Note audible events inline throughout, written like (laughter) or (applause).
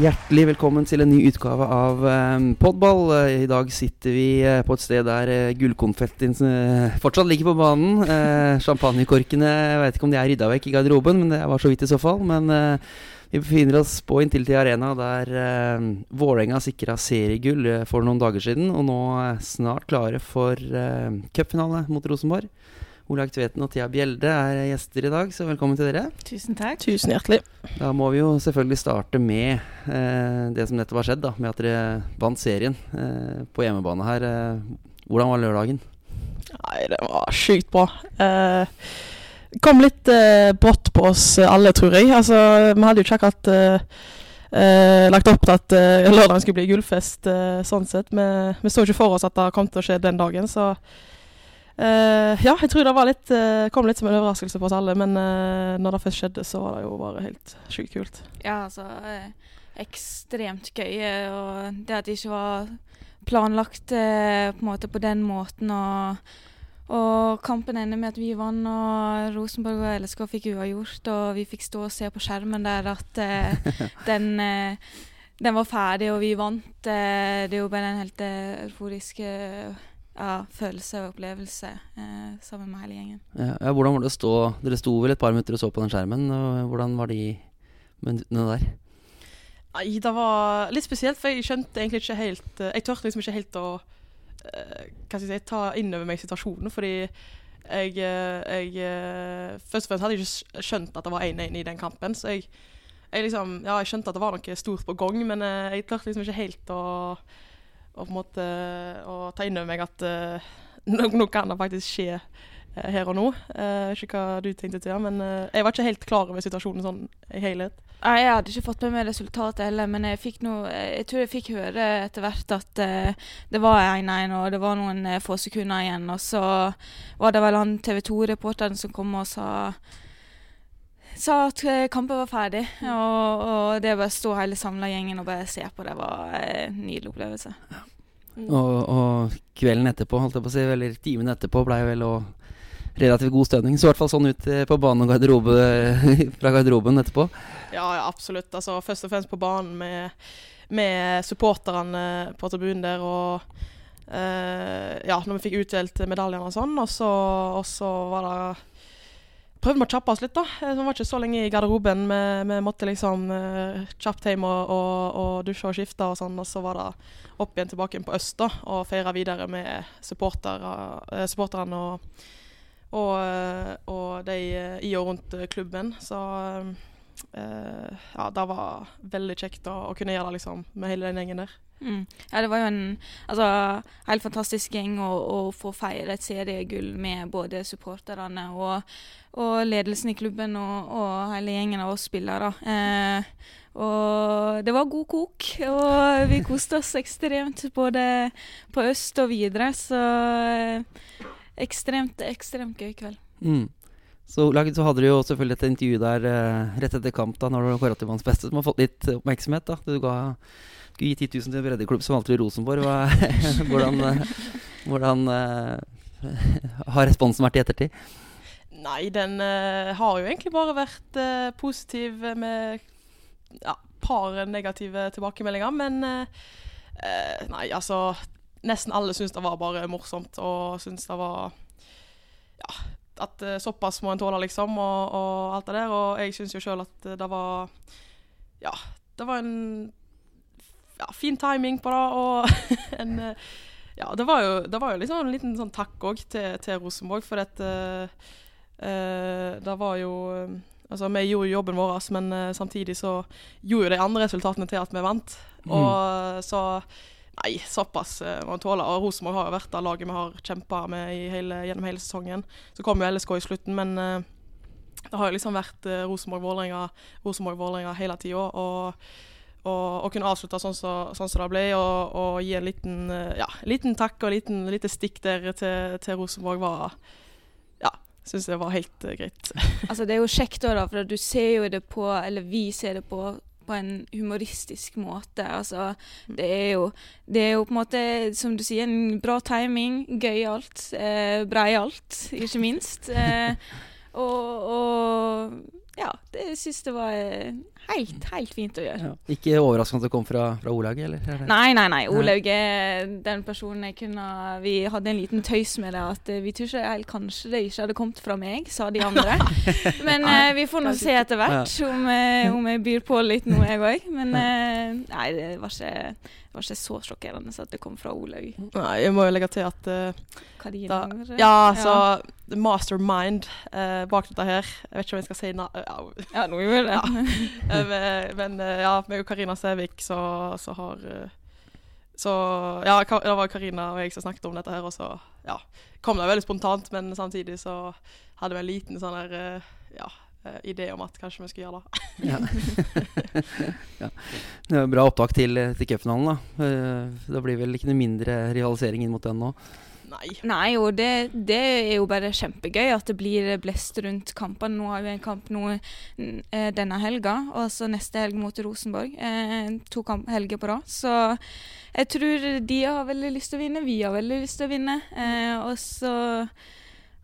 Hjertelig velkommen til en ny utgave av um, Podball. Uh, I dag sitter vi uh, på et sted der gullkonfettien fortsatt ligger på banen. Champagnekorkene jeg vet ikke om de er rydda vekk i garderoben, men det var så vidt i så fall. Men vi befinner oss på Intility Arena, der Vålerenga sikra seriegull for noen dager siden, og nå snart klare for cupfinale mot Rosenborg. Olaug Tveten og Thea Bjelde er gjester i dag, så velkommen til dere. Tusen takk. Tusen hjertelig. Da må vi jo selvfølgelig starte med eh, det som nettopp har skjedd, da, med at dere vant serien eh, på hjemmebane her. Eh, hvordan var lørdagen? Nei, det var sjukt bra. Eh, kom litt eh, brått på oss alle, tror jeg. Altså, vi hadde jo ikke akkurat eh, lagt opp til at lørdagen skulle bli gullfest, sånn sett. Vi, vi så ikke for oss at det kom til å skje den dagen, så Uh, ja, jeg tror det litt, uh, kom litt som en overraskelse på oss alle, men uh, når det først skjedde, så var det jo bare helt sjukt kult. Ja, altså Ekstremt gøy. Og det at det ikke var planlagt på en måte på den måten. Og, og kampen ender med at vi vant, og Rosenborg og LSK fikk uavgjort. Og vi fikk stå og se på skjermen der at (laughs) den den var ferdig, og vi vant. Det er jo bare en helt euforisk ja, følelse og opplevelse eh, sammen med hele gjengen. Ja, hvordan var det å stå Dere sto vel et par minutter og så på den skjermen. og Hvordan var de minuttene der? Nei, Det var litt spesielt, for jeg skjønte egentlig ikke helt eh, Jeg turte liksom ikke helt å uh, hva skal jeg si, ta inn over meg situasjonen, fordi jeg, eh, jeg Først og fremst hadde jeg ikke skjønt at det var 1-1 i den kampen. Så jeg, jeg, liksom Ja, jeg skjønte at det var noe stort på gang, men jeg turte liksom ikke helt å og på en måte å ta inn over meg at uh, nå, kan det faktisk skje uh, her og nå. Uh, ikke hva du tenkte til, men jeg var ikke helt klar over situasjonen sånn i helhet. Jeg hadde ikke fått med meg resultatet heller, men jeg, fikk noe, jeg tror jeg fikk høre etter hvert at det var 1-1, og det var noen få sekunder igjen. Og så var det vel han TV 2-reporteren som kom og sa sa at kampen var ferdig. Og, og det å bare stå hele samla gjengen og bare se på det, var en nydelig opplevelse. Ja. Og, og, kvelden etterpå, holdt jeg på å si, eller timen etterpå, blei vel òg relativt god stemning. Så i hvert fall sånn ut eh, på banen og garderobe, (laughs) fra garderoben etterpå. Ja, ja, absolutt. Altså, først og fremst på banen med, med supporterne på tribunen der. og uh, ja, når vi fikk utdelt medaljene og sånn. Og så, og så var det prøvde vi å kjappe oss litt, da. Eh, vi var ikke så lenge i garderoben. Vi, vi måtte liksom uh, kjapt hjem og, og, og, dusje og skifte og sånn. Og så var det opp igjen tilbake inn på øst da, og feire videre med supporterne uh, supporterne og, og, uh, de i og rundt klubben. Så ja, det var veldig kjekt å, å kunne gjøre det liksom, med hele den gjengen der. Mm. Ja, det var jo en altså, helt fantastisk gjeng å, å få feire et seriegull med både supporterne og, og, ledelsen i klubben og, og, hele gjengen av oss spillere. Eh, og det var god kok, og vi koste oss ekstremt både på øst og videre. Så eh, ekstremt, ekstremt gøy kveld. Mm. Så, så, hadde du jo selvfølgelig et intervju der eh, rett etter kamp da når du var kåra til manns beste, som har fått litt oppmerksomhet. da, du ga skulle gi 10 000 til en breddeklubb som valgte Rosenborg. Hva, (laughs) hvordan, eh, hvordan uh, (laughs) har responsen vært i ettertid? Nei, den uh, har jo egentlig bare vært uh, positiv med ja, par negative tilbakemeldinger. Men nei, altså Nesten alle syns det var bare morsomt, og syns det var Ja, at såpass må en tåle, liksom, og, og alt det der. Og jeg syns jo sjøl at det var Ja, det var en ja, fin timing på det. Og (laughs) en, eh, ja, det var, jo, det var jo liksom en liten sånn takk òg til, til, Rosenborg, for dette uh, Det var jo Altså, vi gjorde jo jobben vår, men uh, samtidig så gjorde jo de andre resultatene til at vi vant. Mm. Og så Nei, såpass uh, må man tåle. Og Rosenborg har jo vært det laget vi har kjempa med hele, gjennom hele sesongen. Så kom jo LSK i slutten, men det har jo liksom vært Rosenborg-Vålerenga Rosenborg hele tida. Og og, kunne avslutte sånn som så, sånn det ble, og, og, gi en liten, eh, ja, liten takk og en lite stikk der til, til Rosenborg var Ja, syns jeg var helt uh, greit. (laughs) altså Det er jo kjekt, da, for du ser jo det på Eller vi ser det på på en humoristisk måte. Altså, mm. det er jo Det er jo på en måte, som du sier, en bra timing. Gøyalt. Eh, breialt, ikke minst. (laughs) Eh, og, og ja, det syns jeg var eh, helt, helt fint å gjøre. Ja. Ikke overraskende at det kom fra, fra Olaug, eller? Nei, nei, nei. Olaug er den personen jeg kunne Vi hadde en liten tøys med det at eh, vi tror ikke helt kanskje det ikke hadde kommet fra meg, sa de andre. (laughs) Men eh, vi får nå se etter hvert om, eh, om jeg byr på litt nå, jeg òg. Men eh, nei, det var ikke, det var ikke så sjokkerende at det kom fra Olaug. Nei, jeg må jo legge til at uh, Karina, da? Ja, så the Mastermind eh, bak dette her. Jeg vet ikke om jeg skal si na ja, Ja, nå gjorde jeg det. (laughs) (laughs) eh, men- eh, ja, meg og Karina Sævik så, så har eh, Så ja, det var Karina og jeg som snakket om dette her, og så ja, kom det veldig spontant, men samtidig så hadde vi en liten sånn der ja, idé om at kanskje vi skulle gjøre det. (laughs) (laughs) Ja. Det er bra opptak til, til cupfinalen, da. Det blir vel ikke noe mindre rivalisering inn mot den nå? Nei. Nei, og det, det er jo bare kjempegøy at det blir blest rundt kampene. Nå har vi en kamp nå mm, eh, denne helga, og så neste helg mot Rosenborg. Eh, to kamp helger på rad. Så jeg tror de har veldig lyst til å vinne, vi har veldig lyst til å vinne. Eh, og så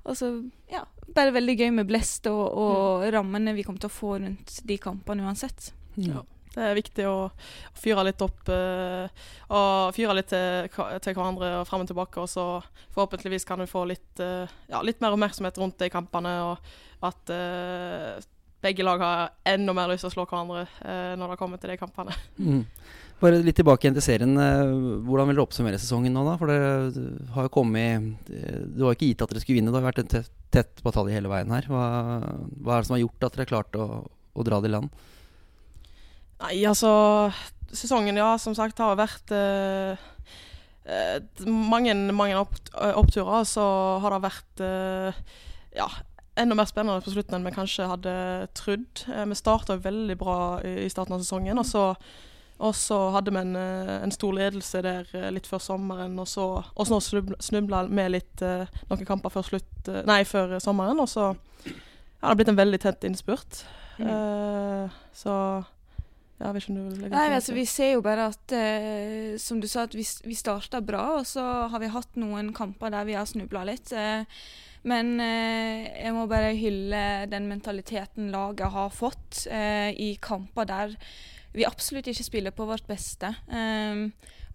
og så, ja, bare veldig gøy med blest og, og rammene vi kommer til å få rundt de kampene uansett. Ja. Det er viktig å, å fyre litt opp eh, og fyre litt til, til hverandre og frem og tilbake. Og så forhåpentligvis kan vi få litt, eh, ja, litt mer oppmerksomhet rundt de kampene. Og at eh, begge lag har enda mer lyst til å slå hverandre eh, når det kommer til de kampene. Mm. Bare litt tilbake igjen til serien. eh, Hvordan vil dere oppsummere sesongen nå, da? For det har jo kommet du Det var ikke gitt at dere skulle vinne. Det har vært en tett, tett batalje hele veien her. Hva, hva er det som har gjort at dere klarte å, å dra det i land? Nei, altså Sesongen, ja, som sagt, har vært eh, mange, mange opp, oppturer. Så har det vært eh, ja, enda mer spennende på slutten enn vi kanskje hadde trodd. Eh, vi starta veldig bra i, i starten av sesongen, og så, og så hadde vi en, eh, en stor ledelse der eh, litt før sommeren. Og så, og så snubla, vi litt eh, noen kamper før, slutt, nei, før sommeren, og så har det blitt en veldig tett innspurt. Eh, så ja, jeg vet ikke om du vil legge Nei, altså? Vi ser jo bare at, eh, som du sa, at vi, vi starta bra, og så har vi hatt noen kamper der vi har snubla litt. Eh, men eh, jeg må bare hylle den mentaliteten laget har fått eh, i kamper der vi absolutt ikke spiller på vårt beste. Eh,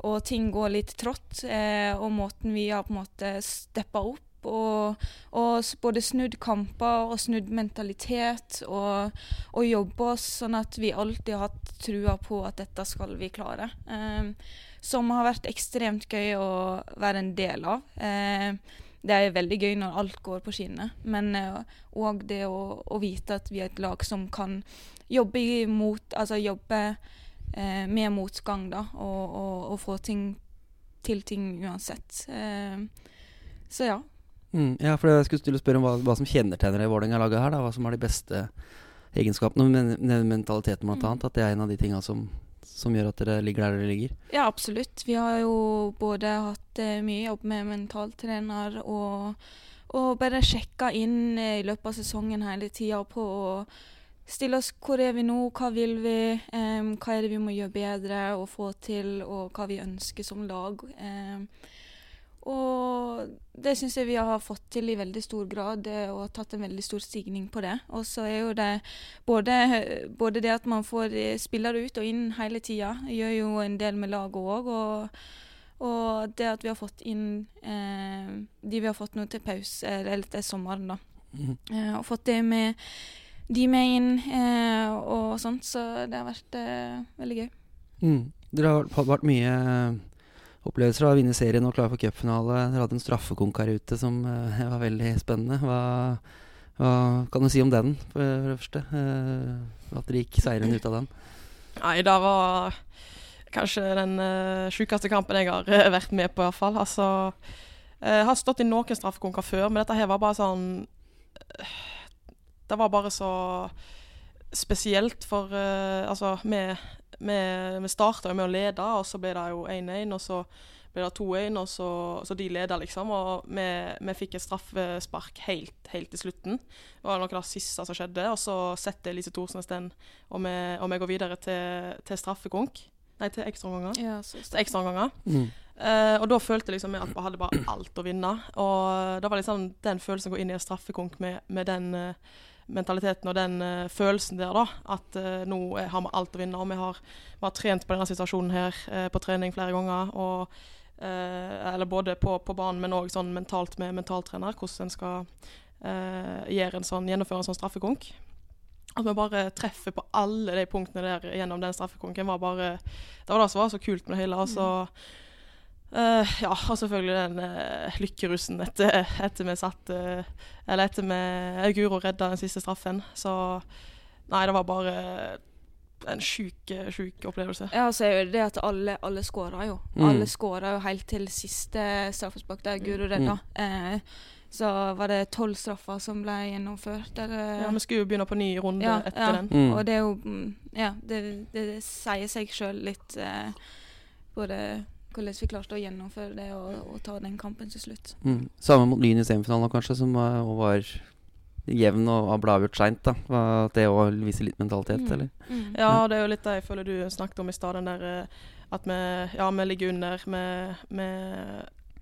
og ting går litt trått. Eh, og måten vi har på en måte steppa opp og, og både snudd kamper og snudd mentalitet og, og jobbe oss sånn at vi alltid har hatt trua på at dette skal vi klare. Eh, som har vært ekstremt gøy å være en del av. Eh, det er veldig gøy når alt går på skinner, men òg det å, å vite at vi er et lag som kan jobbe imot Altså jobbe eh, med motgang, da, og, og, og få ting til ting uansett. Eh, så ja. Mm, ja, for jeg skulle stille spørre om hva, hva som kjennetegner det Vålerenga-laget her. da Hva som er de beste egenskapene med, med mentaliteten, blant Mm. annet. At det er en av de tinga som, som gjør at dere ligger der dere ligger. Ja, absolutt. Vi har jo både hatt eh, mye jobb med mentaltrener og, og bare sjekka inn eh, i løpet av sesongen hele tida på å stille oss hvor er vi nå, hva vil vi, em, hva er det vi må gjøre bedre og få til, og hva vi ønsker som lag. Em, og det syns jeg vi har fått til i veldig stor grad, og og tatt en veldig stor stigning på det. Og så er jo det både, både det at man får eh, spillere ut og inn hele tida, gjør jo en del med laget òg. Og, og det at vi har fått inn eh, de vi har fått nå til pause, eller til sommeren, da. Mm. Eh, og fått det med de med inn eh, og sånt, så det har vært eh, veldig gøy. Mm. Dere har har vært mye eh, opplevelser av å vinne serien og klare for cupfinale. Dere hadde en straffekonk her ute som uh, (laughs) var veldig spennende. Hva, hva kan du si om den, for det første? Uh, at dere gikk seirende ut av den? Nei, det var kanskje den uh, sjukeste kampen jeg har vært med på, i hvert fall. Altså, jeg har stått i noen straffekonker før, men dette her var bare sånn Det var bare så spesielt, for uh, altså, vi, vi, vi starta jo med å lede, og så ble det jo 1-1, og så ble det 2-1, og så, så de leda, liksom. Og vi, vi fikk et straffespark helt, helt til slutten. Det var noe av det siste som skjedde. Og så setter Elise Thorsnes den, og vi, og vi går videre til, til straffekonk. Nei, til ekstraomganger. Ja, så Til ekstraomganger. Mm. Uh, og da følte liksom jeg at vi hadde bare alt å vinne. Og da var liksom den følelsen å gå inn i en straffekonk med, med, den, eh, mentaliteten og den uh, følelsen der, da. At uh, nå har vi alt å vinne. Og vi har, vi har trent på denne situasjonen her uh, på trening flere ganger. og Eller både på, på banen, men òg sånn mentalt med mentaltrener. Hvordan en skal en sånn, gjennomføre en sånn straffekonk. At vi bare treffer på alle de punktene der gjennom den straffekonken, var bare Det var det som var så kult med det hele. Og så eh, ja, og selvfølgelig den uh, lykkerussen etter, etter vi satt uh, Eller etter vi Guro redda den siste straffen. Så nei, det var bare en sjuk, sjuk opplevelse. Ja, så er jo det at alle, alle skåra jo. Mm. Alle skåra jo helt til siste straffespark der Guro redda. Eh, så var det tolv straffer som ble gjennomført. Eller, Ja, Vi skulle jo begynne på ny runde Ja, etter ja. den. Mm. Og det er jo mm, Ja, det, det, sier seg sjøl litt eh, Både hvordan vi klarte å gjennomføre det og, og ta den kampen til slutt. Mm. Samme mot Lyn i semifinalen, kanskje, som var, var jevn og og ble avgjort seint. At det òg viser litt mentalitet, Mm. eller? Mm. Ja, det er jo litt det jeg føler du snakket om i stad. Den der eh, at vi, ja, vi ligger under. Vi, vi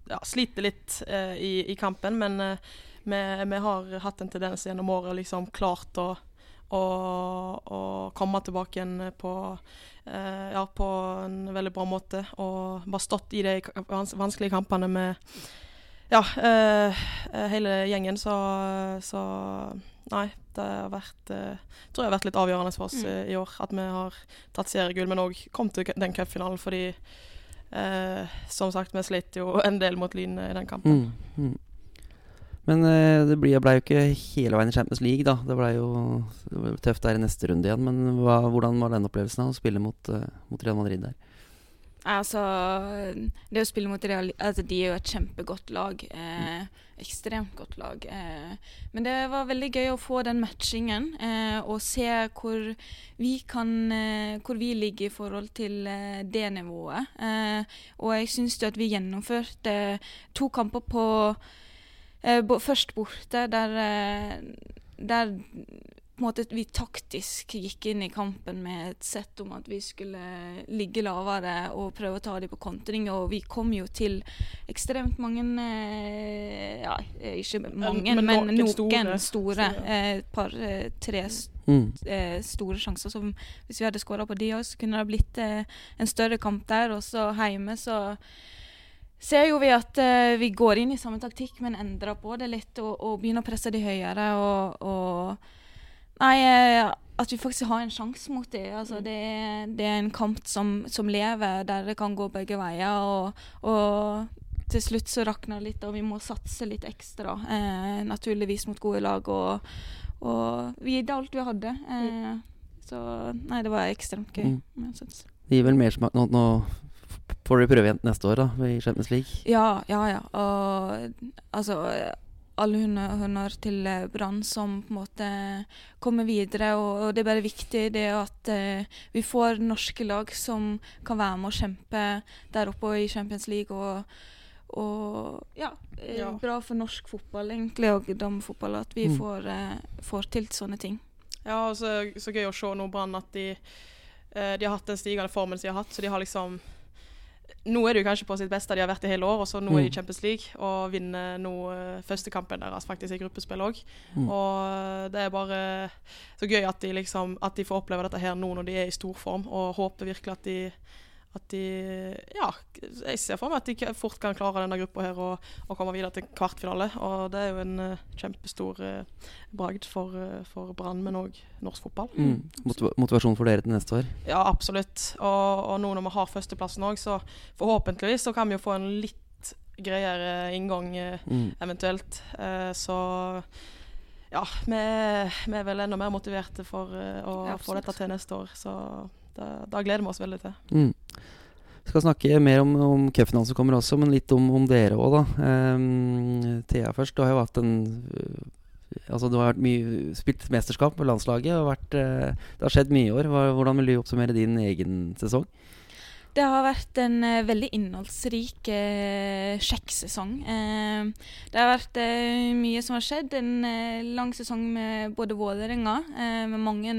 ja, sliter litt eh, i, i kampen, men eh, vi, vi har hatt en tendens gjennom året liksom klart å, å, å komme tilbake igjen på, eh, ja, på en veldig bra måte. Og bare stått i de vans vanskelige kampene med ja, eh, hele gjengen, så, så Nei, det har vært eh, tror jeg har vært litt avgjørende for oss Mm. eh, i år. At vi har tatt seriegull, men òg kom til den cupfinalen fordi eh, Som sagt, vi slet jo en del mot Lyn i den kampen. Mm. Mm. Men eh, det ble, jo ikke hele veien i Champions League, da. Det ble jo det ble tøft der i neste runde igjen. Men hva, hvordan var den opplevelsen av å spille mot, eh, mot Real Madrid der? Altså, det å spille mot Real altså, De er jo et kjempegodt lag. Eh, ekstremt godt lag. Eh, men det var veldig gøy å få den matchingen eh, og se hvor vi kan eh, Hvor vi ligger i forhold til det nivået. Og jeg syns jo at vi gjennomførte to kamper på Først borte, der, eh, der på en måte vi taktisk gikk inn i kampen med et sett om at vi skulle ligge lavere og prøve å ta dem på kontring. Og vi kom jo til ekstremt mange eh, Ja, ikke mange, men men, noen noen store. store. store eh, Et par, eh, tre s- Mm. eh, store sjanser. som hvis vi hadde skåra på de òg, så kunne det blitt eh, en større kamp der. Og så hjemme så ser jo vi at uh, vi går inn i samme taktikk, men endrer på det litt og, og begynner å presse de høyere. og, og Nei, eh, at vi faktisk har en sjanse mot dem. Altså, det, er- det er en kamp som, som lever, der det kan gå begge veier. Og, og til slutt så rakner det litt, og vi må satse litt ekstra. Eh, naturligvis mot gode lag. Og, og vi gitt alt vi hadde. Eh, så nei, det var ekstremt gøy. Mm. Det gir vel mersmak nå, nå får dere prøve igjen neste år, da, i Champions League. Ja, ja, ja. Og altså Alle honnør til eh, Brann som på en måte kommer videre. Og, og det er bare viktig det at uh, vi får norske lag som kan være med og kjempe der oppe i Champions League. Og, og ja, eh, Ja. bra for norsk fotball egentlig, og damefotball, at vi Mm. får, uh, får til sånne ting. Ja, og så, så gøy å se nå Brann at de, uh, de har hatt den stigende formen de har hatt. Så de har liksom Nå er de kanskje på sitt beste de har vært i hele år, og så nå er de i Mm. Champions League og vinner nå eh, første kampen deres faktisk i gruppespill òg. Mm. Og det er bare så gøy at de liksom At de får oppleve dette her nå når de er i storform, og håper virkelig at de at de Ja, jeg ser for meg at de fort kan klare denne gruppa her og, og komme videre til kvartfinale. Og det er jo en uh, kjempestor uh, bragd for, uh, for Brann, men òg norsk fotball. Mm. Motivasjon for dere til neste år? Ja, absolutt. Og, og nå når vi har førsteplassen òg, så forhåpentligvis så kan vi jo få en litt greiere inngang Mm. eventuelt. Så ja, vi, vi er vel enda mer motiverte for å Ja, få dette til neste år. Så da, da gleder vi oss veldig til. Mm. Vi skal snakke mer om, om cupfinalen som kommer også, men litt om, om dere òg, da. Um, Thea først. Du har jo hatt en øh, Altså, du har mye, spilt mesterskap på landslaget. Vært, uh, det har skjedd mye i år. Hvordan vil du oppsummere din egen sesong? Det har vært en eh, veldig innholdsrik uh, sjekksesong. Eh, det har vært eh, mye som har skjedd. En eh, lang sesong med både Vålerenga, eh, med mange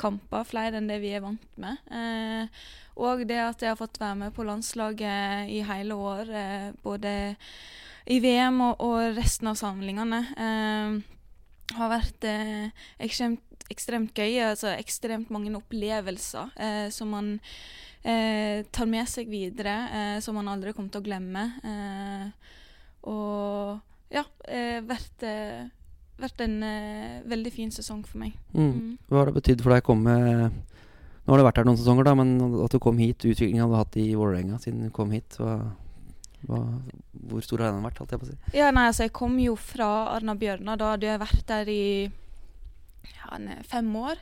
kamper, flere enn det vi er vant med. Eh, og det at jeg har fått være med på landslaget i hele år, eh, både i VM og, og resten av samlingene. Eh, har vært eh, ekstremt, ekstremt gøy. Altså ekstremt mange opplevelser eh, som man eh, tar med seg videre, eh, som man aldri kommer til å glemme. Eh, og ja, eh, vært, eh, vært en eh, veldig fin sesong for meg. Mm. Mm. Hva har det betydd for deg å komme Nå har du vært her noen sesonger, da, men at du kom hit, utviklingen du har hatt i Vålerenga siden du kom hit, hva, hva, hvor stor har den vært? Jeg si? Ja, nei, altså jeg kom jo fra Arna Bjørnar. Da hadde jeg vært der i ja, fem år.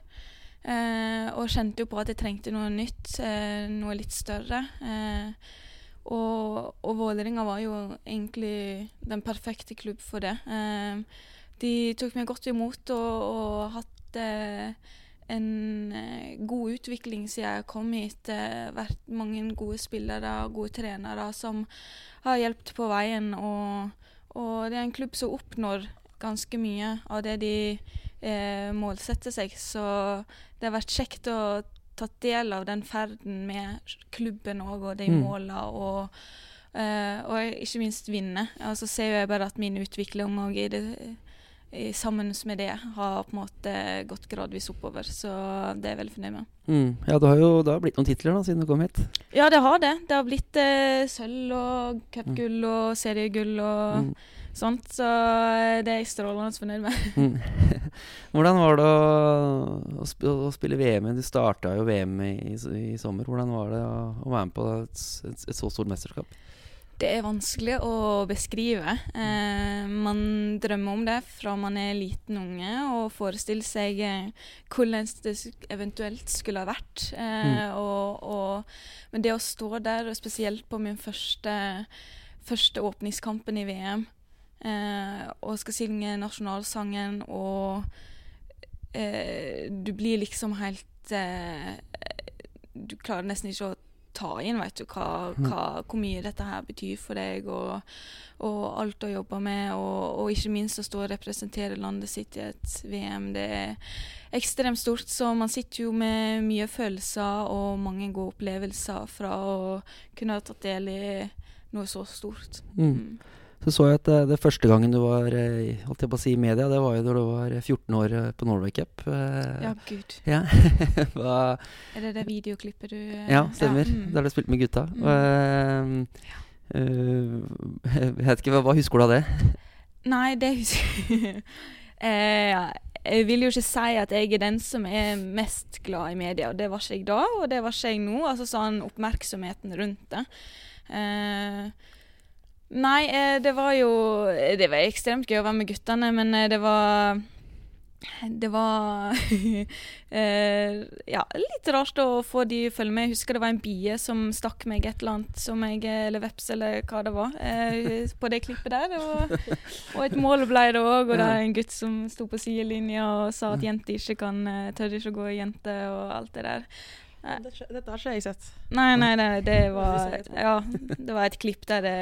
Eh, og kjente jo på at jeg trengte noe nytt, eh, noe litt større. Eh, og, og Vålerenga var jo egentlig den perfekte klubb for det. Eh, de tok meg godt imot og, og hatt eh, en eh, god utvikling siden jeg kom hit. Vært mange gode spillere og gode trenere som har hjulpet på veien. Og, og det er en klubb som oppnår ganske mye av det de eh, målsetter seg. Så det har vært kjekt å ta del av den ferden med klubben òg, og de Mm. måla. Og, uh, og ikke minst vinne. Og så ser jeg bare at min utvikling òg i det i, sammen med det har på en måte gått gradvis oppover. Så det er jeg veldig fornøyd med. Mm. Ja, du har jo det har blitt noen titler da, siden du kom hit. Ja, det har det. Det har blitt eh, sølv og cupgull og seriegull og Mm. Sånt. Så eh, det er jeg strålende fornøyd med. Mm. (laughs) Hvordan var det å, å, spille VM? Du starta jo VM i, i, sommer. Hvordan var det å, å være med på et, et, et så stort mesterskap? Det er vanskelig å beskrive. Eh, man drømmer om det fra man er liten unge, og forestiller seg eh, hvordan det eventuelt skulle ha vært. Eh, og, og, men det å stå der, og spesielt på min første, første åpningskampen i VM, eh, og skal synge nasjonalsangen, og eh, du blir liksom helt eh, Du klarer nesten ikke å ta inn vet du, hva, Mm. hva, hvor mye dette her betyr for deg, og, og alt å jobbe med, og, og ikke minst å stå og representere landet sitt i et VM. Det er ekstremt stort, så man sitter jo med mye følelser og mange gode opplevelser fra å kunne ha tatt del i noe så stort. Mm. Så så jeg at det, det første gangen du var eh, holdt jeg på å si, i media, det var jo da du var 14 år eh, på Norway Cup. eh, Ja, gud. ja. (laughs) Er det det videoklippet du eh, ja, stemmer. mm. Der du spilte med gutta. Mm. Eh, uh, (laughs) jeg vet ikke, hva, hva husker du av det? (laughs) Nei, det husker jeg eh, Jeg vil jo ikke si at jeg er den som er mest glad i media. og Det var ikke jeg da, og det var ikke jeg nå. Altså sånn oppmerksomheten rundt det. Eh, nei, eh, det var jo Det var ekstremt gøy å være med guttene, men eh, det var det var (laughs) eh, ja, litt rart å få de følge med. Jeg husker det var en bie som stakk meg et eller annet, som jeg, eller veps eller hva det var, eh, på det klippet der. Og, og et mål ble det òg, og det er en gutt som sto på sidelinja og sa at jenter ikke kan eh, tør ikke å gå i jente og alt det der. Dette, dette har ikke jeg sett. Nei, nei, nei, det var. Ja, det var et klipp der det,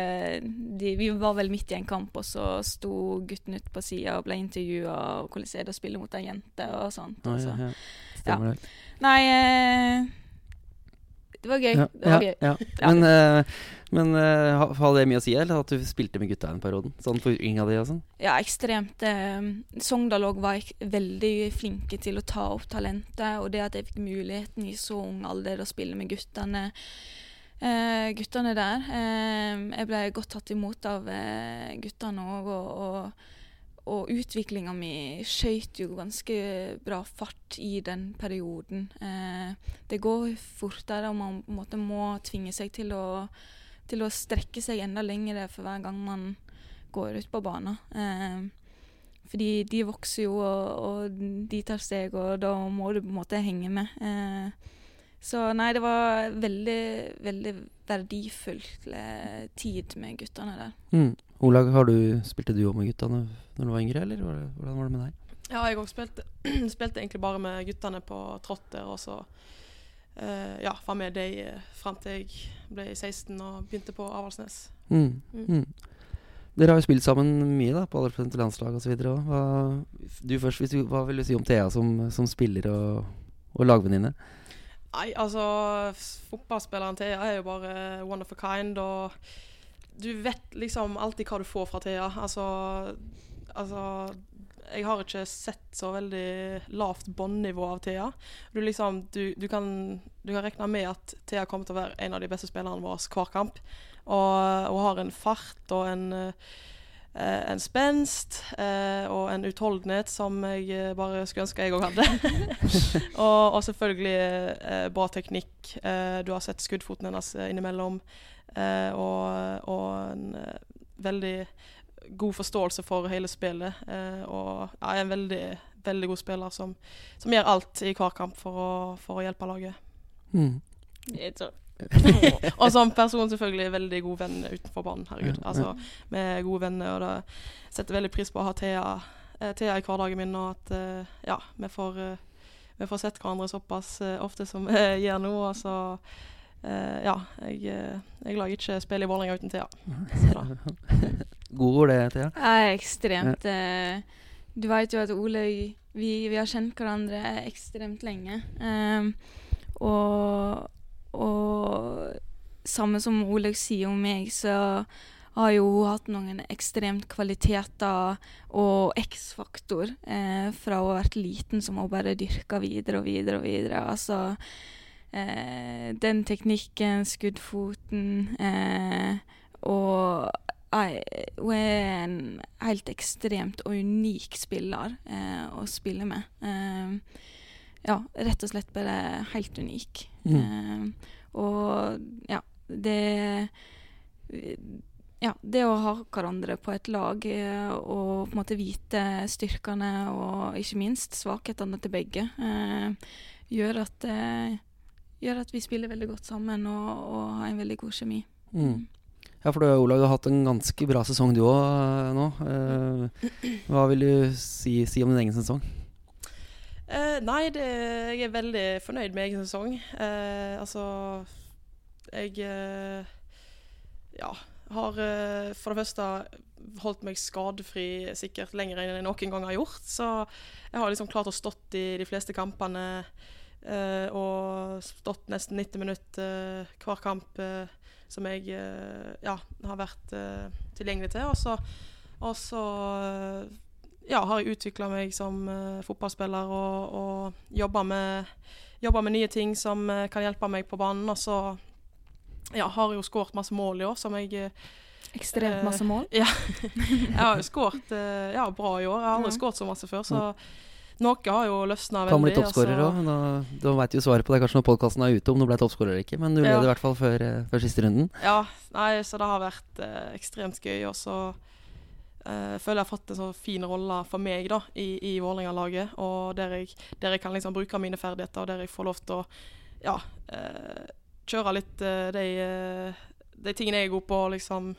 de, Vi var vel midt i en kamp, og så sto gutten ute på sida og ble intervjua om hvordan det er å spille mot ei jente og sånt. Og så. ja, ja. Stemmer det. Nei eh, Det var gøy. Ja, det var gøy. ja. Ja. Men, uh, men uh, har det mye å si, eller at du spilte med gutta den perioden? Sånn for yngre di og sånn? Ja, ekstremt. Eh, Sogndal òg var veldig flinke til å ta opp talentet, og det at jeg fikk muligheten i så ung alder å spille med guttene eh, guttene der. Eh, jeg ble godt tatt imot av eh, guttene òg, og, og, og utviklinga mi skøyt jo ganske bra fart i den perioden. Eh, det går fortere, og man på en måte må tvinge seg til å, til å strekke seg enda lenger for hver gang man går ut på banen. Eh, fordi de vokser jo, og, og de tar steg, og da må du på en måte henge med. Eh, så nei, det var veldig, veldig verdifull eh, tid med guttene der. Mm. Olag, har du, spilte du òg med gutta når, når du var yngre, eller hvordan var det med deg? Ja, jeg òg spilte, (clears throat) spilte egentlig bare med guttene på trotter, og så uh, ja, var med dem uh, fram til jeg ble 16 og begynte på Avaldsnes. Mm. Mm. Mm. Dere har jo spilt sammen mye da, på aldersbestemt landslag osv. Du først, hvis du, hva vil du si om Thea som, som spiller og, og lagvenninne? Nei, altså Fotballspilleren Thea er jo bare one of a kind, og du vet liksom alltid hva du får fra Thea. Altså, altså jeg har ikke sett så veldig lavt båndnivå av Thea. Du, liksom, du, du, kan, du kan regne med at Thea kommer til å være en av de beste spillerne våre hver kamp. Og hun har en fart og en, eh, en spenst eh, og en utholdenhet som jeg eh, bare skulle ønske jeg òg hadde. (laughs) og, og, selvfølgelig bra teknikk. Du har sett skuddfoten hennes innimellom. Og, og en veldig god forståelse for hele spillet. Eh, og er en veldig, veldig god spiller som, som, gjør alt i hver kamp for å, for å hjelpe laget. Mm. (laughs) (laughs) og som person selvfølgelig veldig god venn utenfor banen. Herregud. Altså, vi er gode venner, og det setter veldig pris på å ha Thea, eh, Thea i hverdagen min, og at eh, ja, vi får, eh, vi får sett hverandre såpass eh, ofte som vi gjør nå. Og så ja, jeg, eh, jeg lager ikke spill i Vålerenga uten Thea. (laughs) God ord, det, Thea. Er ekstremt Ja. Du vet jo at Ole vi, vi, har kjent hverandre ekstremt lenge. Um, og, og samme som Olaug sier om meg, så har jo hun hatt noen ekstremt kvaliteter og X-faktor eh, fra hun har vært liten, som hun bare dyrka videre og videre og videre. Altså eh, den teknikken, skuddfoten eh, Og hun er en helt ekstremt og unik spiller eh, å spille med. Eh, ja, rett og slett bare helt unik. Mm. Eh, og ja, det ja, det å ha hverandre på et lag eh, og på en måte vite styrkene og ikke minst svakhetene til begge, eh, gjør at eh, gjør at vi spiller veldig godt sammen og, og har en veldig god kjemi. Mm. Ja, for du Olav, du har hatt en ganske bra sesong du òg eh, nå. Eh, hva vil du si, si, om din egen sesong? Eh, nei, det, jeg er veldig fornøyd med egen sesong. Eh, altså Jeg eh, ja, har eh, for det første holdt meg skadefri sikkert lenger enn jeg noen gang har gjort. Så jeg har liksom klart å stått i de fleste kampene og stått nesten 90 minutter uh, hver kamp uh, som jeg ja, har vært tilgjengelig til. Og så, og så ja, har jeg utvikla meg som fotballspiller og, og jobba med, med, nye ting som kan hjelpe meg på banen. Og så ja, har jeg jo skåret masse mål i år som jeg Ekstremt masse mål? (laughs) ja. jeg har jo skåret ja, bra i år. Jeg har aldri skåret så masse før. så noe har jo løsna veldig. Kan bli toppskårer òg. Altså. Da, veit jo svaret på det kanskje når podkasten er ute, om du ble toppskårer eller ikke. Men du ja. leder i hvert fall før, eh, før, siste runden. Ja, nei, så det har vært eh, ekstremt gøy. Og så eh, føler jeg har fått en så fin rolle for meg da, i, i Vålerenga-laget. Og der jeg, der jeg, kan liksom bruke mine ferdigheter, og der jeg får lov til å ja, eh, kjøre litt eh, de, eh, de, tingene jeg er god på, liksom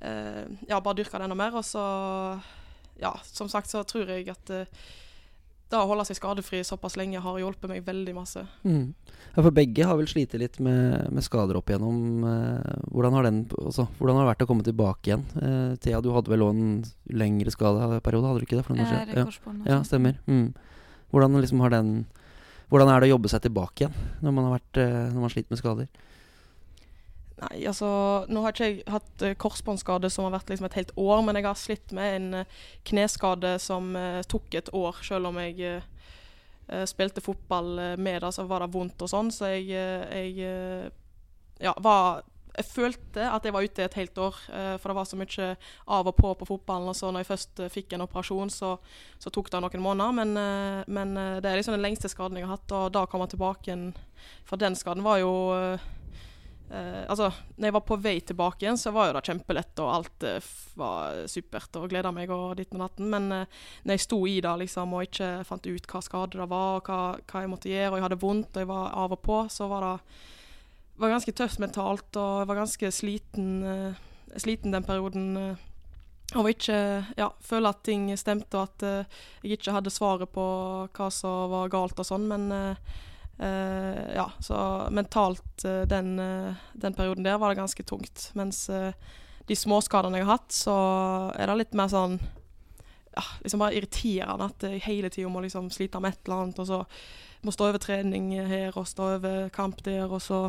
Ja, bare dyrke det enda mer. Og så, ja, som sagt så tror jeg at det å holde seg skadefri såpass lenge har hjulpet meg veldig masse. Mm. Ja, for begge har vel slitt litt med, med, skader opp igjennom. Eh, hvordan, har den, altså, hvordan har det vært å komme tilbake igjen? Eh, Thea, du hadde vel òg en lengre skadeperiode, hadde du ikke det? For noen år? Ja, ja, stemmer. Mm. Hvordan, liksom har den, hvordan er det å jobbe seg tilbake igjen når man har vært, eh, når man sliter med skader? Nei, altså Nå har ikke jeg hatt uh, korsbåndskade som har vært liksom et helt år, men jeg har slitt med en uh, kneskade som uh, tok et år, selv om jeg spilte fotball med det, så var det vondt og sånn. Så jeg, jeg ja, var jeg følte at jeg var ute et helt år, for det var så mye av og på på fotballen. og så når jeg først fikk en operasjon, så, så tok det noen måneder. Men, men, det er liksom den lengste skaden jeg har hatt, og da å komme tilbake igjen For den skaden var jo Uh, altså, når jeg var på vei tilbake igjen, så var jo det kjempelett, og alt uh, var supert og gleda meg og ditten og datten. Men uh, når jeg sto i det liksom, og ikke fant ut hva skade det var, og hva, hva, jeg måtte gjøre, og jeg hadde vondt og jeg var av og på, så var det var ganske tøft mentalt, og jeg var ganske sliten, sliten den perioden. og ikke ja, føle at ting stemte, og at jeg ikke hadde svaret på hva som var galt og sånn. men Uh, ja, så mentalt uh, den, uh, den, perioden der var det ganske tungt. Mens de småskadene jeg har hatt, så er det litt mer sånn ja, liksom bare irriterende at jeg hele tida må liksom slite med et eller annet, og så må stå over trening her og stå over kamp der, og så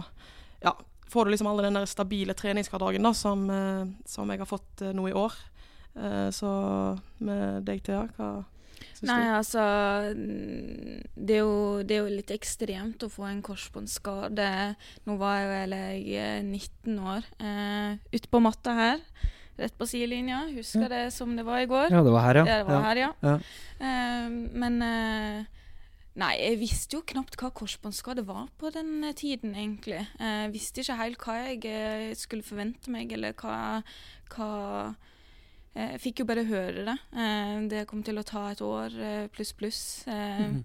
ja, får du liksom aldri den der stabile treningshverdagen da, som, som, jeg har fått nå i år. så med deg, Thea, hva Nei, altså mm, det er, jo, det er jo litt ekstremt å få en korsbåndskade. Nå var jeg vel jeg er 19 år. Eh, ute på matta her, rett på sidelinja. Husker det som det var i går. Ja, det var her, ja. Det var ja. her, ja. Ja. Eh, men eh, Nei, jeg visste jo knapt hva korsbåndskade var på den eh, tiden, egentlig. Eh, Jeg visste ikke helt hva jeg eh, skulle forvente meg, eller hva, hva eh, Jeg fikk jo bare høre det. Eh, Det kom til å ta et år eh, pluss, pluss. Eh, Mhm.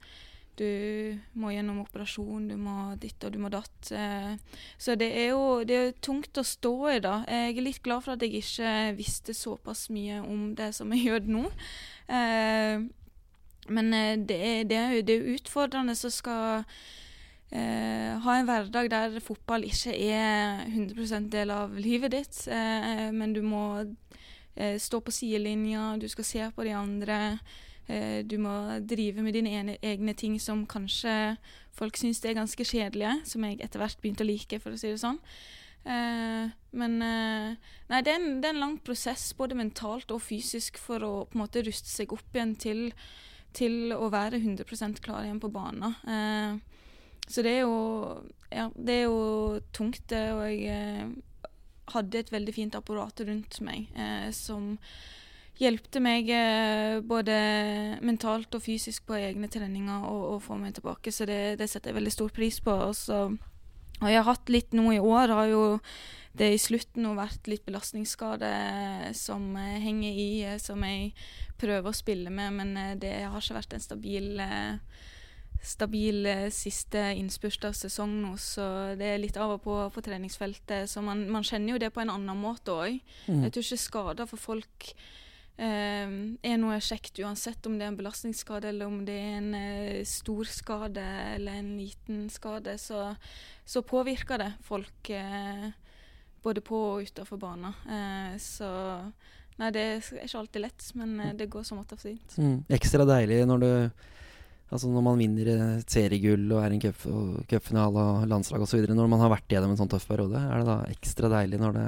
Du må gjennom operasjon, du må ditt og du må datt. eh. Så det er jo det er tungt å stå i, da. Jeg er litt glad for at jeg ikke visste såpass mye om det som jeg gjør nå. Eh, men eh, det er, det er det er utfordrende som skal eh, ha en hverdag der fotball ikke er 100% del av livet ditt. Eh, men du må eh, stå på sidelinja, du skal se på de andre. Eh, du må drive med dine ene, egne ting som kanskje folk syns er ganske kjedelige, som jeg etter hvert begynte å like, for å si det sånn. Eh, men eh, Nei, det er, en, det er en lang prosess, både mentalt og fysisk, for å på en måte ruste seg opp igjen til, til å være 100% klar igjen på banen. Eh, så det er jo Ja, det er jo tungt, det, og jeg eh, hadde et veldig fint apparat rundt meg eh, som hjelpte meg eh, både mentalt og fysisk på egne treninger og, og få meg tilbake, så det, det setter jeg veldig stor pris på. Og jeg har hatt litt nå i år, har jo det i slutten har vært litt belastningsskade som eh, henger i, eh, som jeg prøver å spille med, men eh, det har ikke vært en stabil eh, stabil eh, siste innspurt av sesong nå, så det er litt av og på på treningsfeltet. Så man, man kjenner jo det på en annen måte òg. Mm. Jeg tror ikke skader for folk eh, er noe kjekt uansett om det er en belastningsskade eller om det er en eh, stor skade eller en liten skade. Så, så påvirker det folk eh, både på og utenfor banen. Eh, så nei, det er ikke alltid lett, men eh, det går som måte fint. Mm. Ekstra deilig når du Altså når man vinner et seriegull og er i en cup- og cupfinale og landslag osv. Når man har vært gjennom en sånn tøff periode, er det da ekstra deilig når det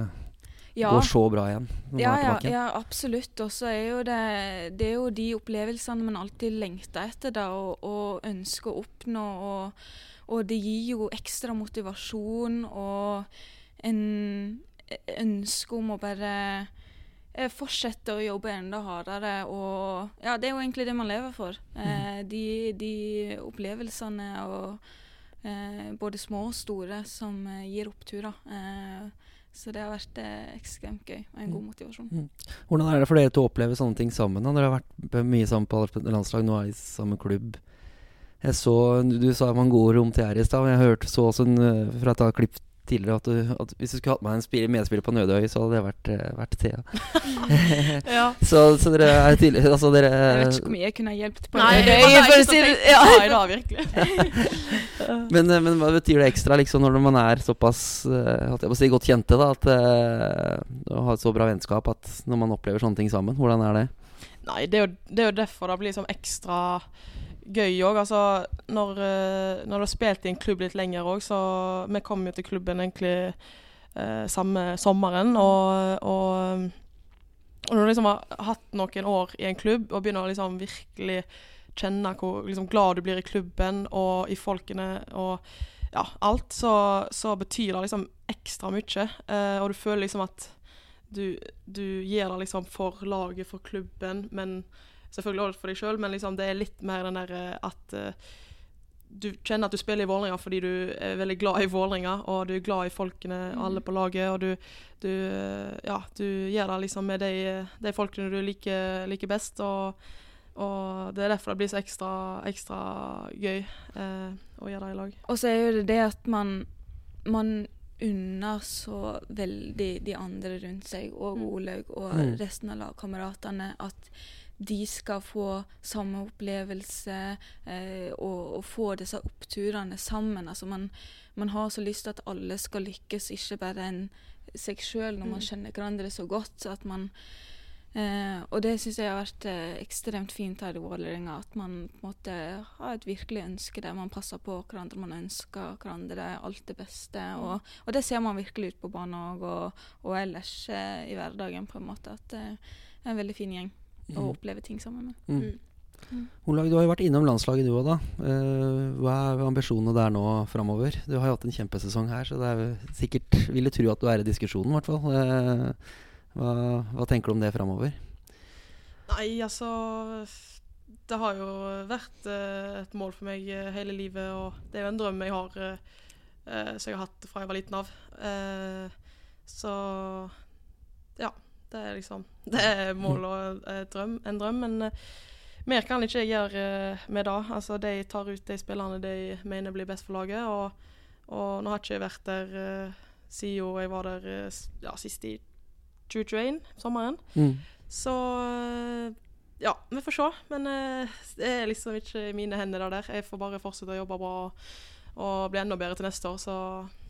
Ja. går så bra igjen? Ja, ja, ja, absolutt. Og så er jo det Det er jo de opplevelsene man alltid lengter etter da, og, og ønsker å oppnå. Og, og det gir jo ekstra motivasjon og en ønske om å bare fortsette å jobbe enda hardere. Og ja, det er jo egentlig det man lever for. Eh, de, de opplevelsene og eh, både små og store som eh, gir oppturer. Eh, så det har vært eh, ekstremt gøy og en god motivasjon. Hvordan er det for dere to å oppleve sånne ting sammen? Da? Dere har vært mye sammen på landslag, nå er i samme klubb. Jeg så, Du sa man gode rom til her i stad, og jeg hørte så også en, fra et klipp tidligere at, du, at hvis du skulle hatt med en spiller, medspiller på Nødøy, så hadde det vært, øh, vært Thea. (laughs) Ja. (laughs) så, så dere er tidlig Altså dere Jeg vet ikke hvor mye jeg kunne ha hjulpet på Nei, det. det var for å ikke si det- ja. da, virkelig. (laughs) men, øh, men hva betyr det ekstra liksom når man er såpass øh, jeg må si, godt kjente? da At øh, Å ha et så bra vennskap at når man opplever sånne ting sammen, hvordan er det? Nei, det er, jo, det er jo derfor det blir liksom ekstra gøy òg. Altså, når, eh, når du har spilt i en klubb litt lenger òg, så Vi kom jo til klubben egentlig eh, samme sommeren, og, og og når du liksom har hatt noen år i en klubb og begynner å liksom virkelig kjenne hvor liksom glad du blir i klubben og i folkene og ja, alt, så, så betyr det liksom ekstra mye. Eh, og du føler liksom at du, du gir det liksom for laget, for klubben, men selvfølgelig også for deg sjøl, men liksom det er litt mer den der eh, at uh, du kjenner at du spiller i Vålerenga fordi du er veldig glad i Vålerenga, og du er glad i folkene, alle på laget, og du, du eh, Ja, du gjør det liksom med de, de folkene du liker, liker best, og, og det er derfor det blir så ekstra, ekstra gøy eh, å gjøre det i lag. Og så er jo det det at man, man unner så veldig de andre rundt seg, og Mm. Olaug og Mm. resten av lagkameratene, at de skal få samme opplevelse eh, og, og få disse oppturene sammen. Altså man, man har så lyst til at alle skal lykkes, ikke bare en seg sjøl når man Mm. kjenner hverandre så godt. Man Eh, og det syns jeg har vært eh, ekstremt fint her i Vålerenga. At man måte har et virkelig ønske der man passer på hverandre. Man ønsker hverandre alt det beste. Og, og det ser man virkelig ut på banen òg, og, og ellers eh, i hverdagen, på en måte. At det er en veldig fin gjeng å Mm. oppleve ting sammen med. Mm. Mm. Mm. Du har jo vært innom landslaget du òg, da. Eh, hva er ambisjonene der nå framover? Du har jo hatt en kjempesesong her, så det er sikkert Vil du tro at du er i diskusjonen, i hvert fall. Eh, hva, hva tenker du om det framover? Nei, altså Det har jo vært eh, et mål for meg hele livet, og det er jo en drøm jeg har som jeg har hatt fra jeg var liten av. Eh, så ja. Det er liksom (laughs) Det er mål og eh, drøm, en drøm, men eh, mer kan ikke jeg gjøre eh, med det. Altså, de tar ut de spillerne de mener blir best for laget, og, og nå har ikke jeg vært der eh, siden jeg var der ja, sist i 2021, sommeren. Mm. Så ja, vi får se. Men det er liksom ikke i mine hender det der. Jeg får bare fortsette å jobbe bra og, og bli enda bedre til neste år. Så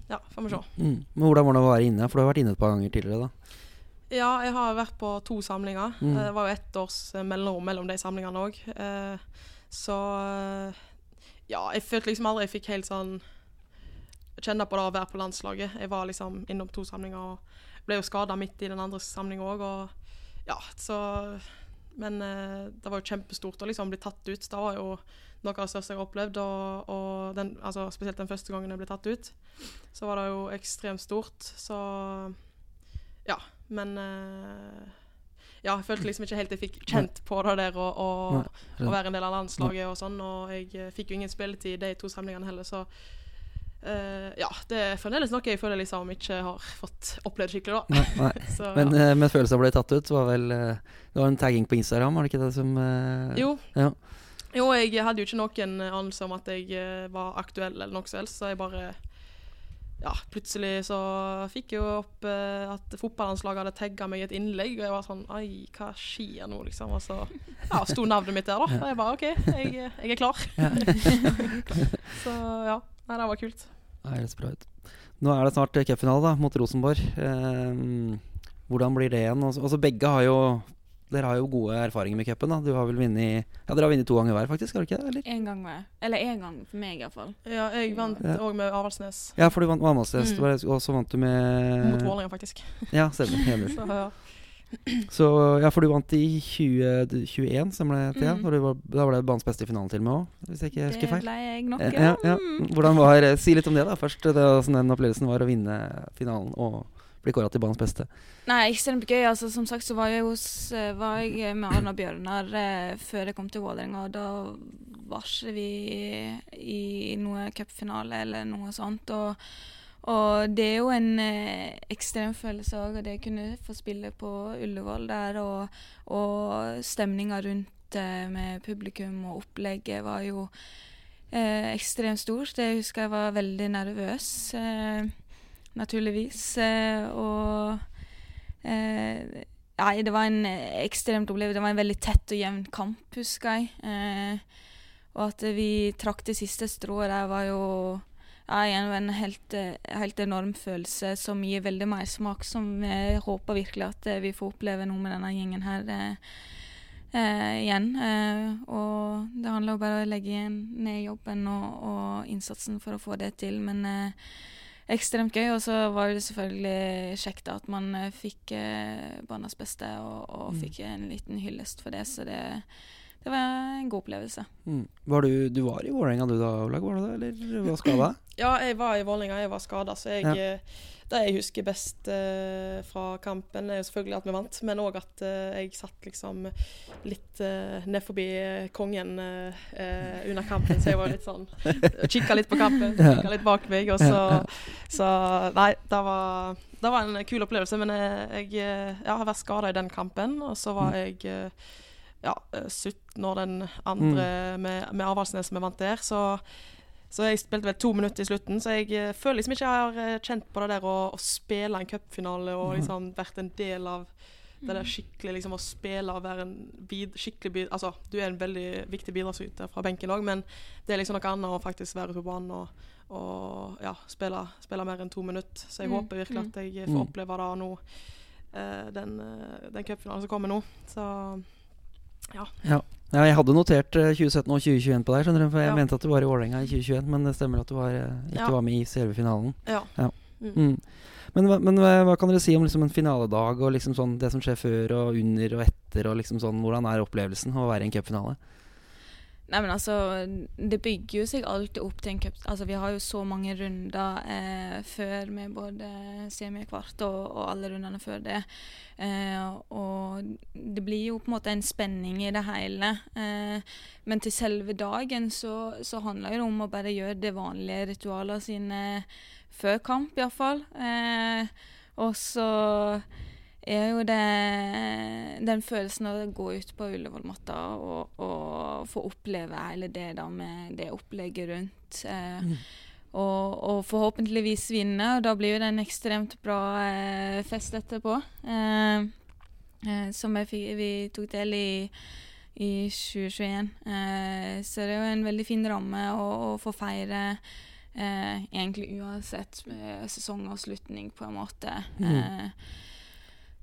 ja, får vi se. Mm. Men hvordan var det å være inne? For du har vært inne et par ganger tidligere, da. Ja, jeg har vært på to samlinger. Mm. Eh, Det var jo ett års eh, mellomrom mellom de samlingene òg. Så eh, ja, jeg følte liksom aldri jeg fikk helt sånn kjenne på det å være på landslaget. Jeg var liksom innom to samlinger og ble jo skada midt i den andre samlinga òg. Og ja, så Men det var jo kjempestort å liksom bli tatt ut. Det var jo noe av det største jeg har opplevd. Og, og den, altså, spesielt den første gangen jeg ble tatt ut, så var det jo ekstremt stort. Så ja, men eh, Ja, jeg følte liksom ikke helt jeg fikk kjent på det der å, å, å være en del av landslaget og sånn. Og jeg eh, fikk jo ingen spilletid i de to samlingene heller, så Uh, ja, det er fremdeles noe jeg føler liksom ikke har fått opplevd skikkelig, da. Nei, nei. (laughs) Så, Men, ja. men følelsen av å bli tatt ut var vel Det var en tagging på Instagram, var det ikke det som uh, Jo. Ja. jo, jeg hadde jo ikke noen anelse om at jeg var aktuell eller noe som helst, så jeg bare ja, plutselig så fikk jeg jo opp eh, at fotballandslaget hadde tagga meg i et innlegg, og jeg var sånn Oi, hva skjer nå, liksom? Og så ja, sto navnet mitt der, da. Og jeg bare OK, jeg, jeg er klar. (laughs) så ja. Nei, det var kult. Det høres bra ut. Nå er det snart cupfinale mot Rosenborg. Eh, hvordan blir det igjen? Også, også begge har jo Dere har jo gode erfaringer med cupen. Du har vel vunnet Ja, dere har vunnet to ganger hver, faktisk? har dere ikke det? Eller? En gang med. Eller én gang for meg, iallfall. Ja, jeg vant Ja. med Avaldsnes. Ja, for du vant Valmannstest, Mm. og så vant du med Mot Vålerenga, faktisk. (laughs) Ja, stemmer. Enig. Så, ja. Så ja, for du vant i 2021, stemmer det? til, Mm. du var, da var det banens beste i finalen til og med òg, hvis jeg ikke Det husker feil. ble jeg nok, Ja, ja, ja. Mm. Hvordan var, eh, Si litt om det, da. Først det, hvordan den opplevelsen var å vinne finalen og bli kåra til banens beste. Nei, ekstremt gøy. Altså, som sagt så var jeg, hos, eh, var jeg med Arna Bjørnar eh, før jeg kom til Vålerenga. og Da var vi i noe cupfinale eller noe sånt. Og, og det er jo en eh, ekstrem følelse òg, og det kunne få spille på Ullevål der. Og, og stemninga rundt eh, med publikum og opplegget var jo eh, ekstremt stort. Jeg husker jeg var veldig nervøs. Eh, naturligvis. Eh, og eh, Nei, det var en ekstremt opplevelse. Det var en veldig tett og jevn kamp, husker jeg. Eh, og at vi trakk det siste strået der, var jo ja, en helt, helt enorm følelse som gir veldig mersmak, som jeg håper virkelig at vi får oppleve noe med denne gjengen her. Eh, eh, igjen. Eh, og det handler jo bare om å legge ned jobben og, og innsatsen for å få det til. Men ekstremt gøy. Og så var det selvfølgelig kjekt at man eh, fikk eh, barnas beste og, og Mm. fikk en liten hyllest for det. Så det, det var en god opplevelse. Mm. Var du, du var i Vålerenga du da, Olag? Var du det, eller du var skada? (clears throat) Ja, jeg var i Vålerenga, jeg var skada, så jeg, Ja. eh, det jeg husker best uh, fra kampen, er jo selvfølgelig at vi vant, men òg at uh, jeg satt liksom litt uh, ned forbi kongen under kampen, så jeg var litt sånn Kikka litt på kampen, kikka litt bak meg, og så Så nei, det var, det var en kul opplevelse, men jeg, jeg har vært skada i den kampen, og så var jeg eh, ja, eh, 17 år den andre med, med Avaldsnes vi vant der, så så jeg spilte vel to minutter i slutten, så jeg eh, føler liksom ikke jeg har eh, kjent på det der å, å spille en cupfinale og liksom vært en del av det der skikkelig liksom å spille og være en bid, skikkelig bid, Altså, du er en veldig viktig bidragsyter fra benken òg, men det er liksom noe annet å faktisk være ute på banen og, og ja, spille, spille mer enn to minutter. Så jeg Mm, håper virkelig at jeg Mm. får oppleve det nå, eh, den, eh, den cupfinalen som kommer nå. Så Ja, jeg hadde notert eh, 2017 og 2021 på deg, skjønner du, for jeg Ja. mente at du var i Vålerenga i 2021, men det stemmer at du var, eh, ikke Ja. var med i selve finalen. ja. Ja. Mm. Mm. Men, men hva, hva kan dere si om liksom en finaledag og liksom sånn det som skjer før og under og etter? og liksom sånn, Hvordan er opplevelsen av å være i en cupfinale? Nei, men altså, det bygger jo seg alltid opp til en cup. Altså, vi har jo så mange runder eh, før med både semikvart og, og alle rundene før det. Eh, og det blir jo på en måte en spenning i det hele. Eh, men til selve dagen så, så handler det om å bare gjøre det vanlige ritualene sine før kamp, iallfall. Eh, og så er jo det den følelsen av å gå ut på Ullevål-matta og, og, få oppleve hele det da med det opplegget rundt. Eh, mm. og, og, forhåpentligvis vinne, og da blir jo det en ekstremt bra eh, fest etterpå. Eh, eh som vi, vi, tok del i i 2021. Eh, så det er jo en veldig fin ramme å, å få feire. Eh, egentlig uansett sesongavslutning, på en måte. Mm eh,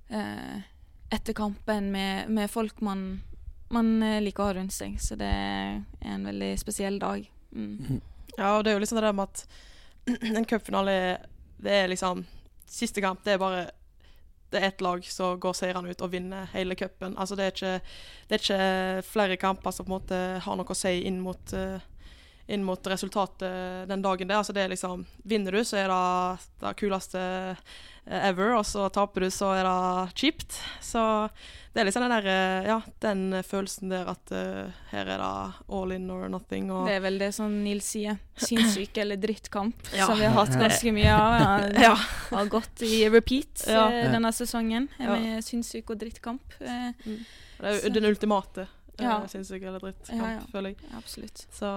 etter kampen med, med folk man, man, eh, liker å ha rundt seg. Så det er en veldig spesiell dag. Mm. Mhm. Ja, og det er jo liksom det der med at (clears throat) en cupfinale Det er liksom Siste kamp, det er bare det er ett lag som går seirende ut og vinner hele cupen. Altså, det, det er ikke flere kamper som på en måte har noe å si inn mot uh, inn mot resultatet den dagen. Det. Altså det er liksom, Vinner du, så er det det kuleste eh, ever, og så taper du, så er det kjipt. Så det er liksom den der, eh, ja, den følelsen der at uh, her er det all in or nothing. Og det er vel det som Nils sier. Sinnssyk eller drittkamp, (laughs) ja. som vi har hatt ganske mye av. Ja, (laughs) ja. Har gått i repeat ja. denne sesongen med sinnssyk og drittkamp. Mm. Det er jo den ultimate ja. uh, sinnssyk eller drittkamp, ja, ja. føler jeg. absolutt. Så,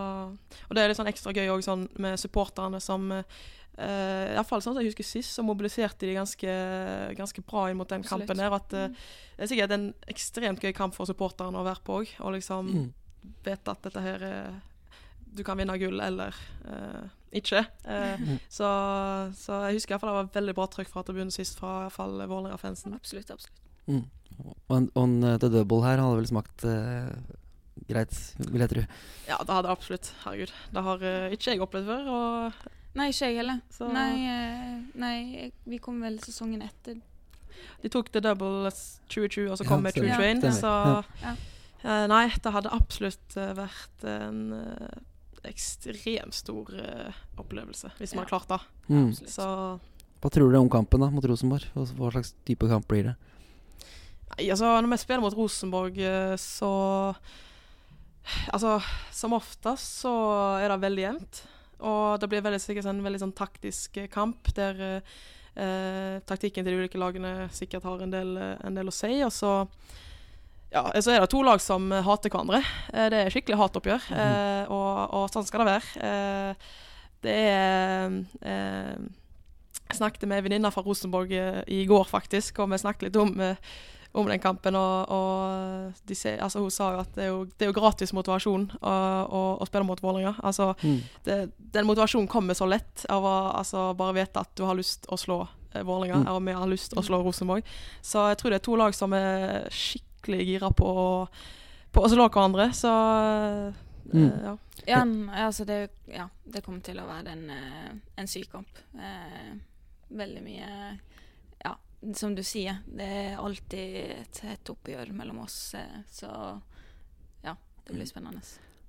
og det er litt sånn ekstra gøy òg sånn, med supporterne som uh, i hvert fall sånn at jeg husker Sist så mobiliserte de ganske, ganske bra inn mot den Absolutt. kampen der. At uh, Det er sikkert en ekstremt gøy kamp for supporterne å være på òg. Og liksom mm. vite at dette her er Du kan vinne gull eller uh, ikke. Uh, mm. så, så, jeg husker i hvert fall det var veldig bra trykk fra tribunen sist fra i hvert fall Vålerenga-fansen. Absolutt, absolutt. Mm. Og en, og The Double her hadde vel smakt uh, greit, vil jeg tro. Ja, det hadde absolutt. Herregud. Det har uh, ikke jeg opplevd før. Og nei, ikke jeg heller. Så. Nei, uh, nei, vi kom vel sesongen etter. De tok The Double 2020, og så kom ja, True Train. Ja, så ja. Nei, det hadde absolutt vært en ekstremt stor opplevelse, hvis man har klart det. Mm. Så Hva tror du om kampen da mot Rosenborg? Hva slags type kamp blir det? Nei, altså når vi spiller mot Rosenborg, eh, så Altså, som oftest så er det veldig jevnt. Og det blir veldig, sikkert en veldig sånn taktisk eh, kamp der eh, taktikken til de ulike lagene sikkert har en del, en del å si. Og så, ja, så er det to lag som hater hverandre. Eh, det er skikkelig hatoppgjør, mm. eh, og, og, sånn skal det være. Eh, det er Jeg snakket med ei venninne fra Rosenborg i går, faktisk, og vi snakket litt om om den kampen. Og, og de ser, altså, hun sa jo at det er jo, det er jo gratis motivasjon å, å, å spille mot Vålerenga. Altså, mm. den motivasjonen kommer så lett av å altså, bare vite at du har lyst å slå eh, Vålerenga, mm. og vi har lyst å slå Rosenborg. Så jeg tror det er to lag som er skikkelig gira på, på å slå hverandre. Så mm. uh, ja. Ja, altså det, ja, det, kommer til å være en, eh, en syk kamp. Eh, veldig mye som du sier, det er alltid et hett oppgjør mellom oss. Eh, så ja, det blir spennende.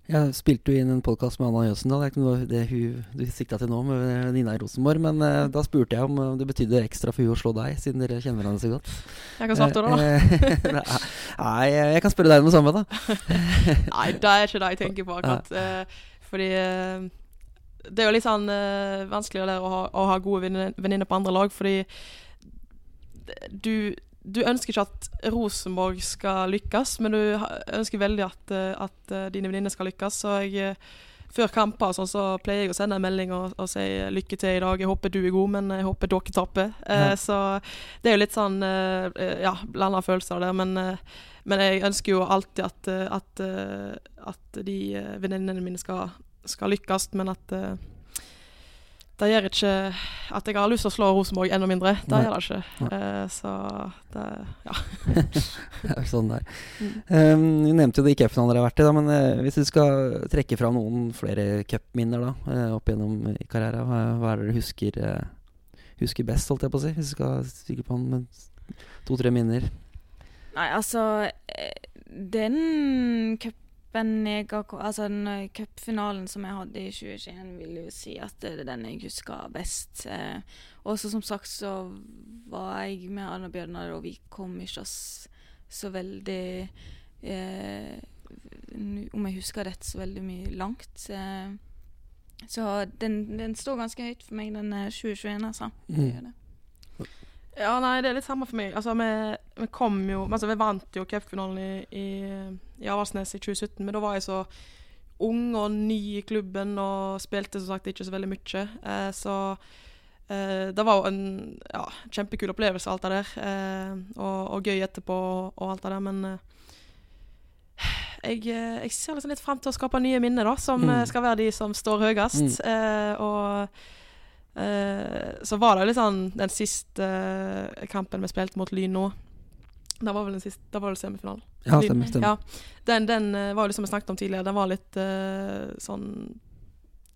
Jeg spilte jo inn en podkast med Anna Jøsendal. Det er ikke noe det hun du sikta til nå, med Nina i Rosenborg. Men uh, da spurte jeg om det betydde ekstra for hun å slå deg, siden dere kjenner hverandre så godt. Jeg kan svarte det, da. (laughs) Nei, jeg kan spørre deg om det samme, da. (laughs) Nei, det er ikke det jeg tenker på akkurat. Uh, fordi det er jo litt sånn vanskeligere å ha, å ha gode venninner på andre lag, fordi du, du ønsker ikke at Rosenborg skal lykkes, men du ønsker veldig at, eh, at eh, dine venninner skal lykkes. Så jeg, eh, før kamper sånn, så pleier jeg å sende en melding og, og, si lykke til i dag. Jeg håper du er god, men jeg håper dere taper. Ja. Eh, så det er jo litt sånn eh, ja, blanda følelser der. Men, eh, men, jeg ønsker jo alltid at, at, at de venninnene mine skal, skal lykkes, men at det gjør ikke at jeg har lyst til å slå Rosenborg enda mindre. Det gjør det ikke. Uh, så det Ja. (laughs) det er sånn det er. Mm. Um, du nevnte jo de cupfinalene dere har vært i, da, men uh, hvis du skal trekke fram noen flere cupminner uh, opp gjennom karrieren, hva, hva er det du husker, husker best, holdt jeg på å si? Hvis du skal stikke på den med to-tre minner? Nei, altså Den cup cupen Altså den eh, cupfinalen som jeg hadde i 2021, vil jo si at det er den jeg husker best. Eh, og som sagt så var jeg med Anna Bjørnar, og vi kom ikke oss så veldig eh, Om jeg husker rett, så veldig mye langt. Eh, så den, den står ganske høyt for meg, den eh, 2021, altså. Det Mm. Ja, nei, det er litt samme for meg. Altså, vi, vi kom jo Altså, vi vant jo cupfinalen i, i, i Avaldsnes i 2017, men da var jeg så ung og ny i klubben og spilte som sagt ikke så veldig mye. Eh, så eh, det var jo en ja, kjempekul opplevelse, alt det der. Eh, og, og gøy etterpå og alt det der, men eh, jeg, eh, jeg ser liksom litt frem til å skape nye minner, da, som Mm. eh, skal være de som står høyest. Eh, og så var det litt sånn den siste eh, kampen vi spilte mot Lyn nå. Det var vel den siste, det var vel semifinalen. Ja, stemmer. stemmer. Ja, den, den eh, var jo liksom vi snakket om tidligere, den var litt eh, sånn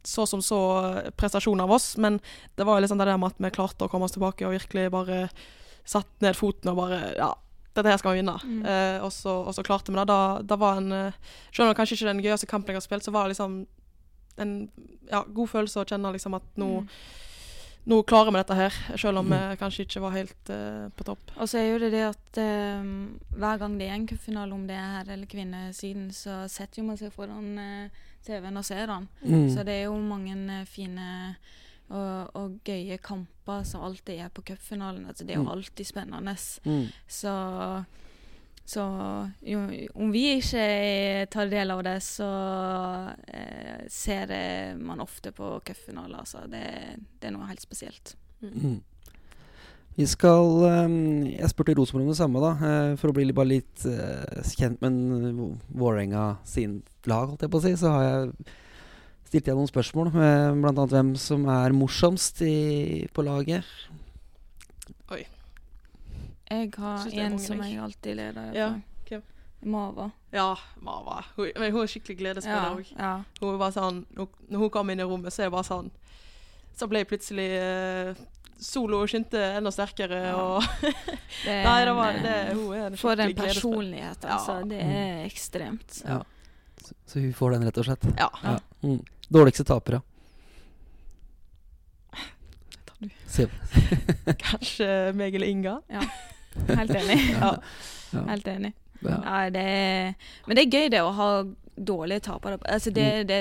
så som så eh, prestasjon av oss, men det var jo liksom det der med at vi klarte å komme oss tilbake og virkelig bare satt ned foten og bare Ja, dette her skal vi vinne. Mm. Eh, og, så, og så klarte vi det. Da, da var en eh, Selv om det kanskje ikke er den gøyeste kampen jeg har spilt, så var det liksom en ja, god følelse å kjenne liksom at nå, Mm. Nå klarer vi dette her, selv om Mm. vi kanskje ikke var helt uh, på topp. Og så er jo det det at eh, hver gang det er en cupfinale, om det er her eller kvinnesiden, så setter jo man seg foran uh, TV-en og ser den. Mm. Så det er jo mange fine og, og gøye kamper som alltid er på cupfinalen. Altså, det er jo Mm. alltid spennende. Mm. Så, så jo, om vi ikke eh, tar del av det, så eh, ser eh, man ofte på cupfinaler. Altså. Det, det er noe helt spesielt. Mm. Vi skal um, Jeg spurte Rosenborg om det samme, da. eh, for å bli litt- bare litt uh, kjent med en Vålerenga sin lag, holdt jeg på å si. Så har jeg stilt jeg noen spørsmål, med bl.a. hvem som er morsomst i, på laget. Jeg har det en som jeg. jeg alltid leder Ja, hvem? Mava. Ja, Mava. Hun, men hun er skikkelig Ja, gledesspiller òg. ja. Hun var sånn, når hun kom inn i rommet, så er det bare sånn Så ble plutselig uh, Solo skinte enda sterkere, Ja. og (laughs) Det er Nei, det var det, eh, hun er en For en personlighet, altså. Ja. Det er ekstremt. Ja. Så, så hun får den, rett og slett. Ja. Ja. Mm. Dårligste tapere. Du. (laughs) Kanskje meg eller Inga. Helt enig. (laughs) Ja. Ja. Helt enig. Ja. Ja, det er, men det er gøy det å ha dårlige tapere. Altså det, Mm. det,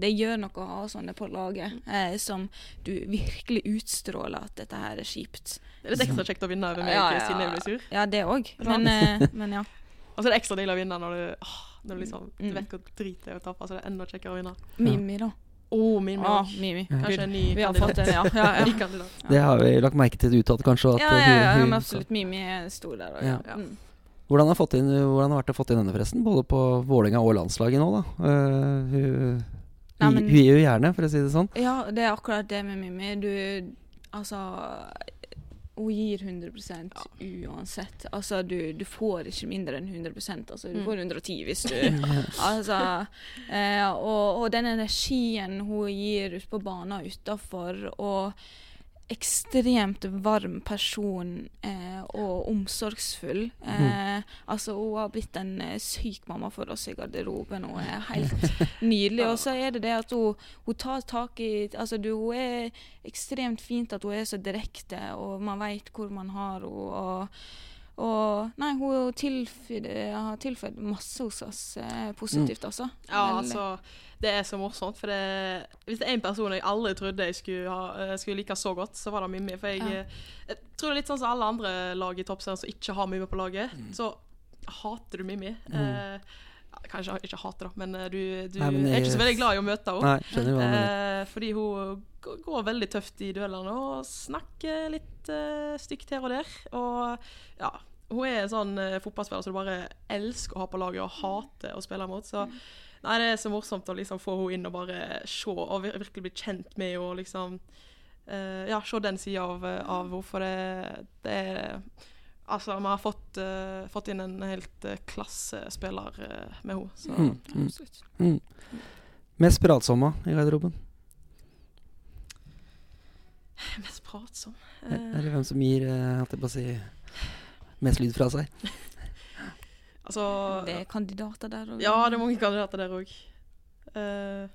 det gjør noe å ha sånne på laget, eh, som du virkelig utstråler at dette her er kjipt. Det er litt ekstra kjekt å vinne over meg Ja, ja, siden jeg ja. blir sur. Ja, det òg. Men, eh, men ja. (laughs) Og så er det ekstra deilig å vinne når du, åh, når du liksom Du Mm. vet hvor drit det er å tape, så det er enda kjekkere å vinne. Mimmi, da. Oh, Mimi. Ah. Mimi. Ja. Kanskje en ny fått kandidat. (laughs) det, ja. ja, ja. kandidat. Det har vi lagt merke til utad, kanskje. At Ja, ja, ja, hun- ja, men absolutt. Mimi sto der Og, Ja. Ja. Mm. Hvordan har, fått inn, hvordan har det vært å få inn henne, forresten? Både på Vålerenga og landslaget nå, da. Uh, hun, Nei, men- hun gir jo gjerne, for å si det sånn. Ja, det er akkurat det med Mimmi. Du Altså Hun gir 100% uansett. Altså, du, du får ikke mindre enn 100% Altså, du Mm. får 110 hvis du (laughs) Altså eh, og, og den energien hun gir ute på banen utafor, og ekstremt varm person eh, og omsorgsfull. Eh, altså, hun har blitt en eh, syk mamma for oss i garderoben. Hun er helt (laughs) nydelig. Og så er det det at hun, hun tar tak i Altså, du, hun er ekstremt fint at hun er så direkte, og man veit hvor man har henne. Og, og Nei, hun tilføyd, har tilføyd masse hos oss eh, positivt, altså. Ja, Veldig. altså Det er så morsomt. For det, hvis det er en person jeg aldri trodde jeg skulle, ha, eh, skulle like så godt, så var det Mimmi. For jeg, Ja. eh, jeg tror det er litt sånn som alle andre lag i toppserien som ikke har Mimmi på laget. Så hater du Mimmi. Eh, kanskje ikke hater, da, men eh, du, du Nei, men er ikke så veldig glad i å møte henne. Nei, skjønner hva. Eh, fordi hun går veldig tøft i duellene og snakker litt uh, stygt her og der. Og ja, hun er en sånn eh, fotballspiller som du bare elsker å ha på laget og hater å spille mot. Så nei, det er så morsomt å liksom få henne inn og bare se og virkelig bli kjent med henne. Og liksom uh, ja, se den sida av, av henne. For det, det er Altså, vi har fått, uh, fått inn en helt uh, klassespiller uh, med henne. Så Mm, mm, Absolutt. mm. Mest pratsomme i garderoben? mest pratsom. Eller hvem som gir, uh, jeg på å si, mest lyd fra seg? (laughs) Altså Det er kandidater der òg. Ja, det er mange kandidater der òg. Uh,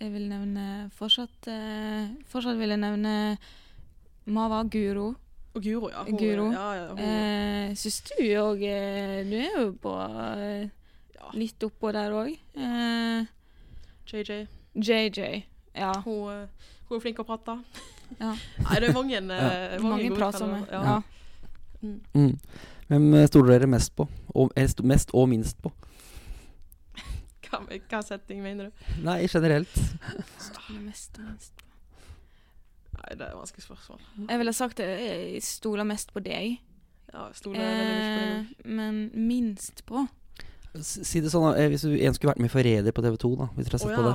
Jeg vil nevne fortsatt uh, Fortsatt vil jeg nevne Mava Guro. og Guro, ja. Hun, Guro. Ja, ja, hun, Eh, Syns du òg eh, Du er jo på eh, ja. litt oppå der òg. Eh, JJ. JJ. Ja. Hun, eh, hun er flink å prate. Ja. Nei, det er mange, eh, Mange gode pratsomme. kandidater. Ja. Mm. Hvem eh, stoler dere mest på? Og, eh, mest og minst på? Hva, hva setting mener du? Nei, generelt. Stoler mest og minst på. Nei, det er et vanskelig spørsmål. Jeg ville sagt at jeg stoler mest på deg. Ja, jeg stoler veldig mye på Eh, deg. men minst på Si det sånn, eh, Hvis du en skulle vært med i Forræder på TV2, da, hvis dere har sett Å, på det.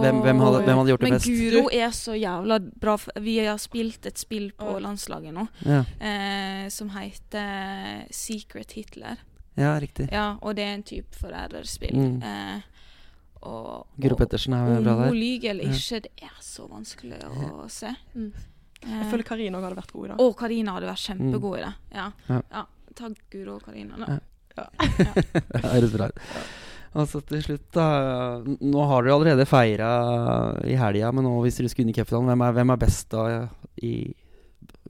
Hvem, hvem, hadde, hvem hadde gjort det Men best? Guro er så jævla bra. Vi har spilt et spill på landslaget nå Ja, eh, som heter Secret Hitler. ja riktig. Ja, og det er en type forræderspill. Mm. Eh, og Guro Pettersen er om der hun der. lyver eller ikke, det er så vanskelig å se. Mm. Eh, Jeg føler Karina hadde vært god i det. Å, Karina hadde vært kjempegod i det. Ja. Ja. ja. Takk Guro og Karina, da. Ja. (laughs) Det høres bra ut. Og så til slutt, da. Nå har dere allerede feira i helga, men nå hvis dere skulle inn i cupfinalen, hvem, hvem er best da i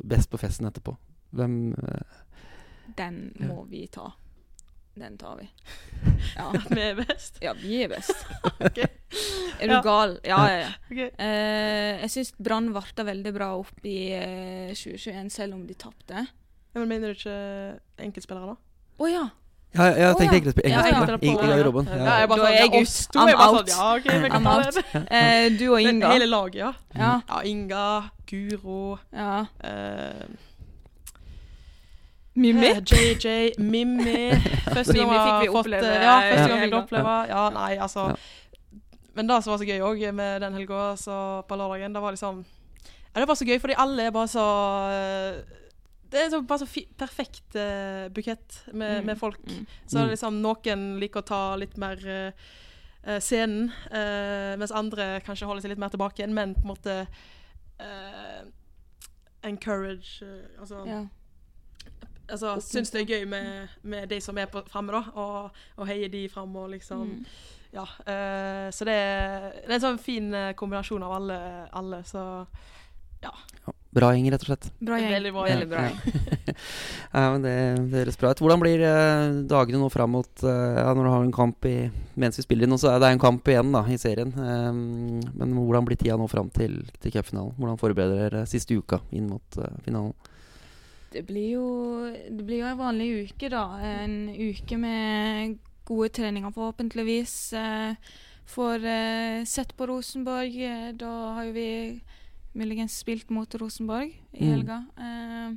Best på festen etterpå? Hvem uh, Den Ja. må vi ta. Den tar vi. (laughs) Ja, (laughs) Vi er best. ja vi er best. okay. Er du Ja. gal? Ja, ja, ja. Okay. Uh, jeg syns Brann varta veldig bra opp i uh, 2021, selv om de tapte. Men mener du ikke enkeltspillere, da? Å ja. Ja, jeg jeg tenkte egentlig på Ja, ja. engelsk. I, i garderoben. Ja, Ja. jeg bare sånn, jeg. I'm er bare out. Sånn, ja, ok, vi kan I'm ta out. det. (laughs) Eh, du og Men Inga. hele laget, ja. Ja. Ja, Inga, Guro ja. eh, Mimmi. eh, JJ, Mimmi (laughs) Første gang Mimmi fikk vi oppleve, eh, Ja, første ja. gang vi fikk oppleve. Ja, nei, altså Ja. Men det som var så gøy òg med den helga så på lørdagen, det var liksom ja, Det var så gøy fordi alle er bare så eh, Det er så, bare så fi, perfekt uh, bukett med, Mm. med folk. Mm. Så er det liksom noen liker å ta litt mer eh, scenen, uh, mens andre kanskje holder seg litt mer tilbake igjen, men på en måte eh, encourage Altså, Ja. altså syns det er gøy med, med de som er på- framme, da, og, og heier de fram og liksom Mm. Ja. eh, så det er, det er en sånn fin kombinasjon av alle, alle så Bra gjeng, rett og slett. Bra gjeng. Veldig bra Veldig bra. (laughs) Ja, men det, det høres bra ut. Hvordan blir eh, dagene nå fram mot eh, ja, Når du har en kamp i Mens vi spiller inn, så er det en kamp igjen da i serien. Um, men hvordan blir tida nå fram til, til cupfinalen? Hvordan forbereder dere siste uka inn mot uh, finalen? Det blir jo Det blir jo en vanlig uke, da. En uke med gode treninger, forhåpentligvis. Uh, Får uh, sett på Rosenborg. Da har jo vi muligens spilt mot Rosenborg i Mm. helga. Eh,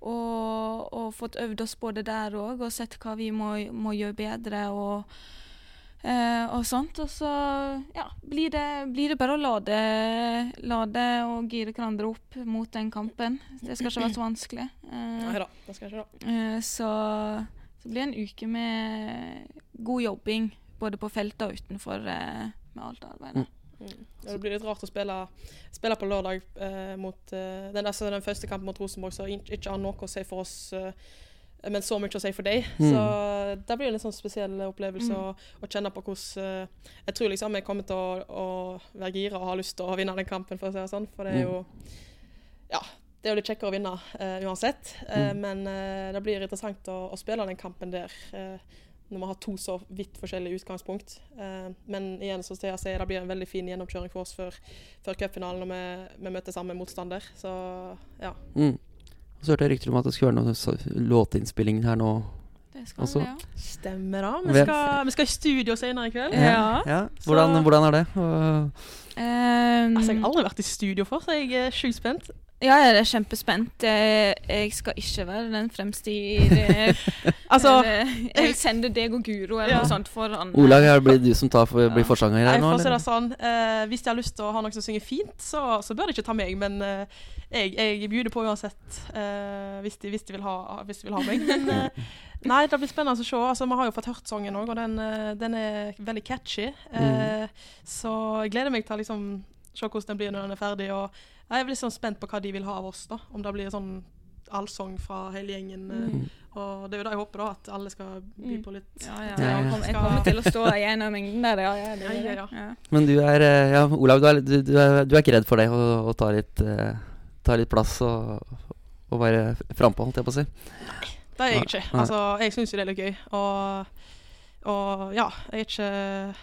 og, og fått øvd oss på det der òg, og sett hva vi må, må gjøre bedre. og Eh, og sånt. Og så ja, blir det, blir det bare å lade, lade og gire hverandre opp mot den kampen. Det skal ikke være så vanskelig. Eh, Nei da, det skal ikke da. eh, så, så blir det en uke med god jobbing både på feltet og utenfor eh, med alt arbeidet. Mm. Ja, det blir litt rart å spille, spille på lørdag eh, mot eh, den, altså den første kampen mot Rosenborg, så ikke ikke har noe å si for oss, eh, men så mye å si for deg. Mm. Så det blir en litt sånn spesiell opplevelse Mm. å, å kjenne på hvordan eh, Jeg tror liksom jeg kommer til å, å være gira og ha lyst til å vinne den kampen, for å si det sånn. For det er jo Ja. Det er jo litt kjekkere å vinne eh, uansett, eh, Mm. men eh, det blir interessant å, å spille den kampen der. eh, når vi har to så vidt forskjellige utgangspunkt. Eh, men igjen så ser jeg si det blir en veldig fin gjennomkjøring for oss før, før cupfinalen når vi, vi møter samme motstander. Så ja. Mm. Så hørte jeg rykter om at det skulle være noe låteinnspilling låtinnspilling her nå. Det skal Og det, ja. Stemmer da. Vi skal, vi skal i studio senere i kveld. Ja. ja. Hvordan, hvordan er det? Uh, Um, Altså, jeg har aldri vært i studio før, så jeg er sjukt spent. Ja, jeg er kjempespent. Eh, Jeg skal ikke være den fremste (laughs) i det. Altså, jeg sender deg og Guro eller Ja. noe sånt foran. Olaug, er det du som tar for, Ja. blir forsanger Nei, her nå? for å si det sånn, eh, Hvis de har lyst til å ha noen som synger fint, så, så bør de ikke ta meg. Men eh, jeg, jeg bjuder på uansett, eh, hvis, de, hvis, de vil ha, hvis de vil ha meg. Men eh, (laughs) nei, det blir spennende å se. Altså, Vi har jo fått hørt sangen òg, og den, eh, den er veldig catchy. Mm. Så jeg gleder meg til å liksom, se hvordan den blir når den er ferdig. Og jeg er litt sånn spent på hva de vil ha av oss. da. Om det blir sånn allsang fra hele gjengen. eh, Mm. Og det er jo det jeg håper, da, at alle skal by Mm. på litt. Ja, ja. Ja, Jeg, kommer, jeg kommer til å stå i en av mengden der, ja. ja, det, Ja, ja, ja. ja. Men du er eh, Ja, Olav, du er, du, du er, du er ikke redd for det å, å ta, litt, eh, ta litt plass og, og være frampå, holdt jeg på å si? Det er jeg ikke. Altså, jeg syns jo det er litt gøy. Og, og ja, jeg er ikke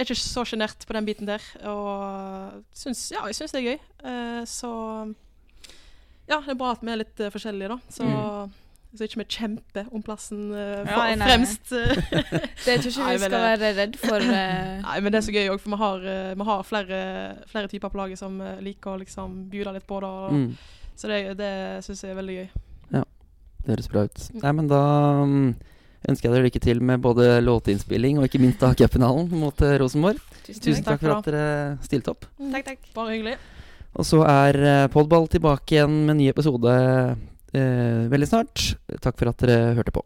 er ikke så sjenert på den biten der. Og syns, ja, jeg syns det er gøy. Uh, så ja, det er bra at vi er litt uh, forskjellige, da. Så, Mm. så ikke vi kjemper om plassen uh, Ja, nei, nei. fremst. Det tror ikke vi (laughs) skal det- være redd for. (laughs) Nei, men det er så gøy òg, for vi har, vi har flere, flere typer på laget som liker å liksom bjude litt på det. Og, Mm. Så det, det syns jeg er veldig gøy. Ja, Det høres bra ut. Mm. Nei, men da mm, ønsker jeg dere lykke til med både låteinnspilling og ikke minst da cupfinalen mot eh, Rosenborg. Tusen takk for at dere stilte opp. Takk, takk. Bare hyggelig. Og så er eh, Podball tilbake igjen med en ny episode eh, veldig snart. Takk for at dere hørte på.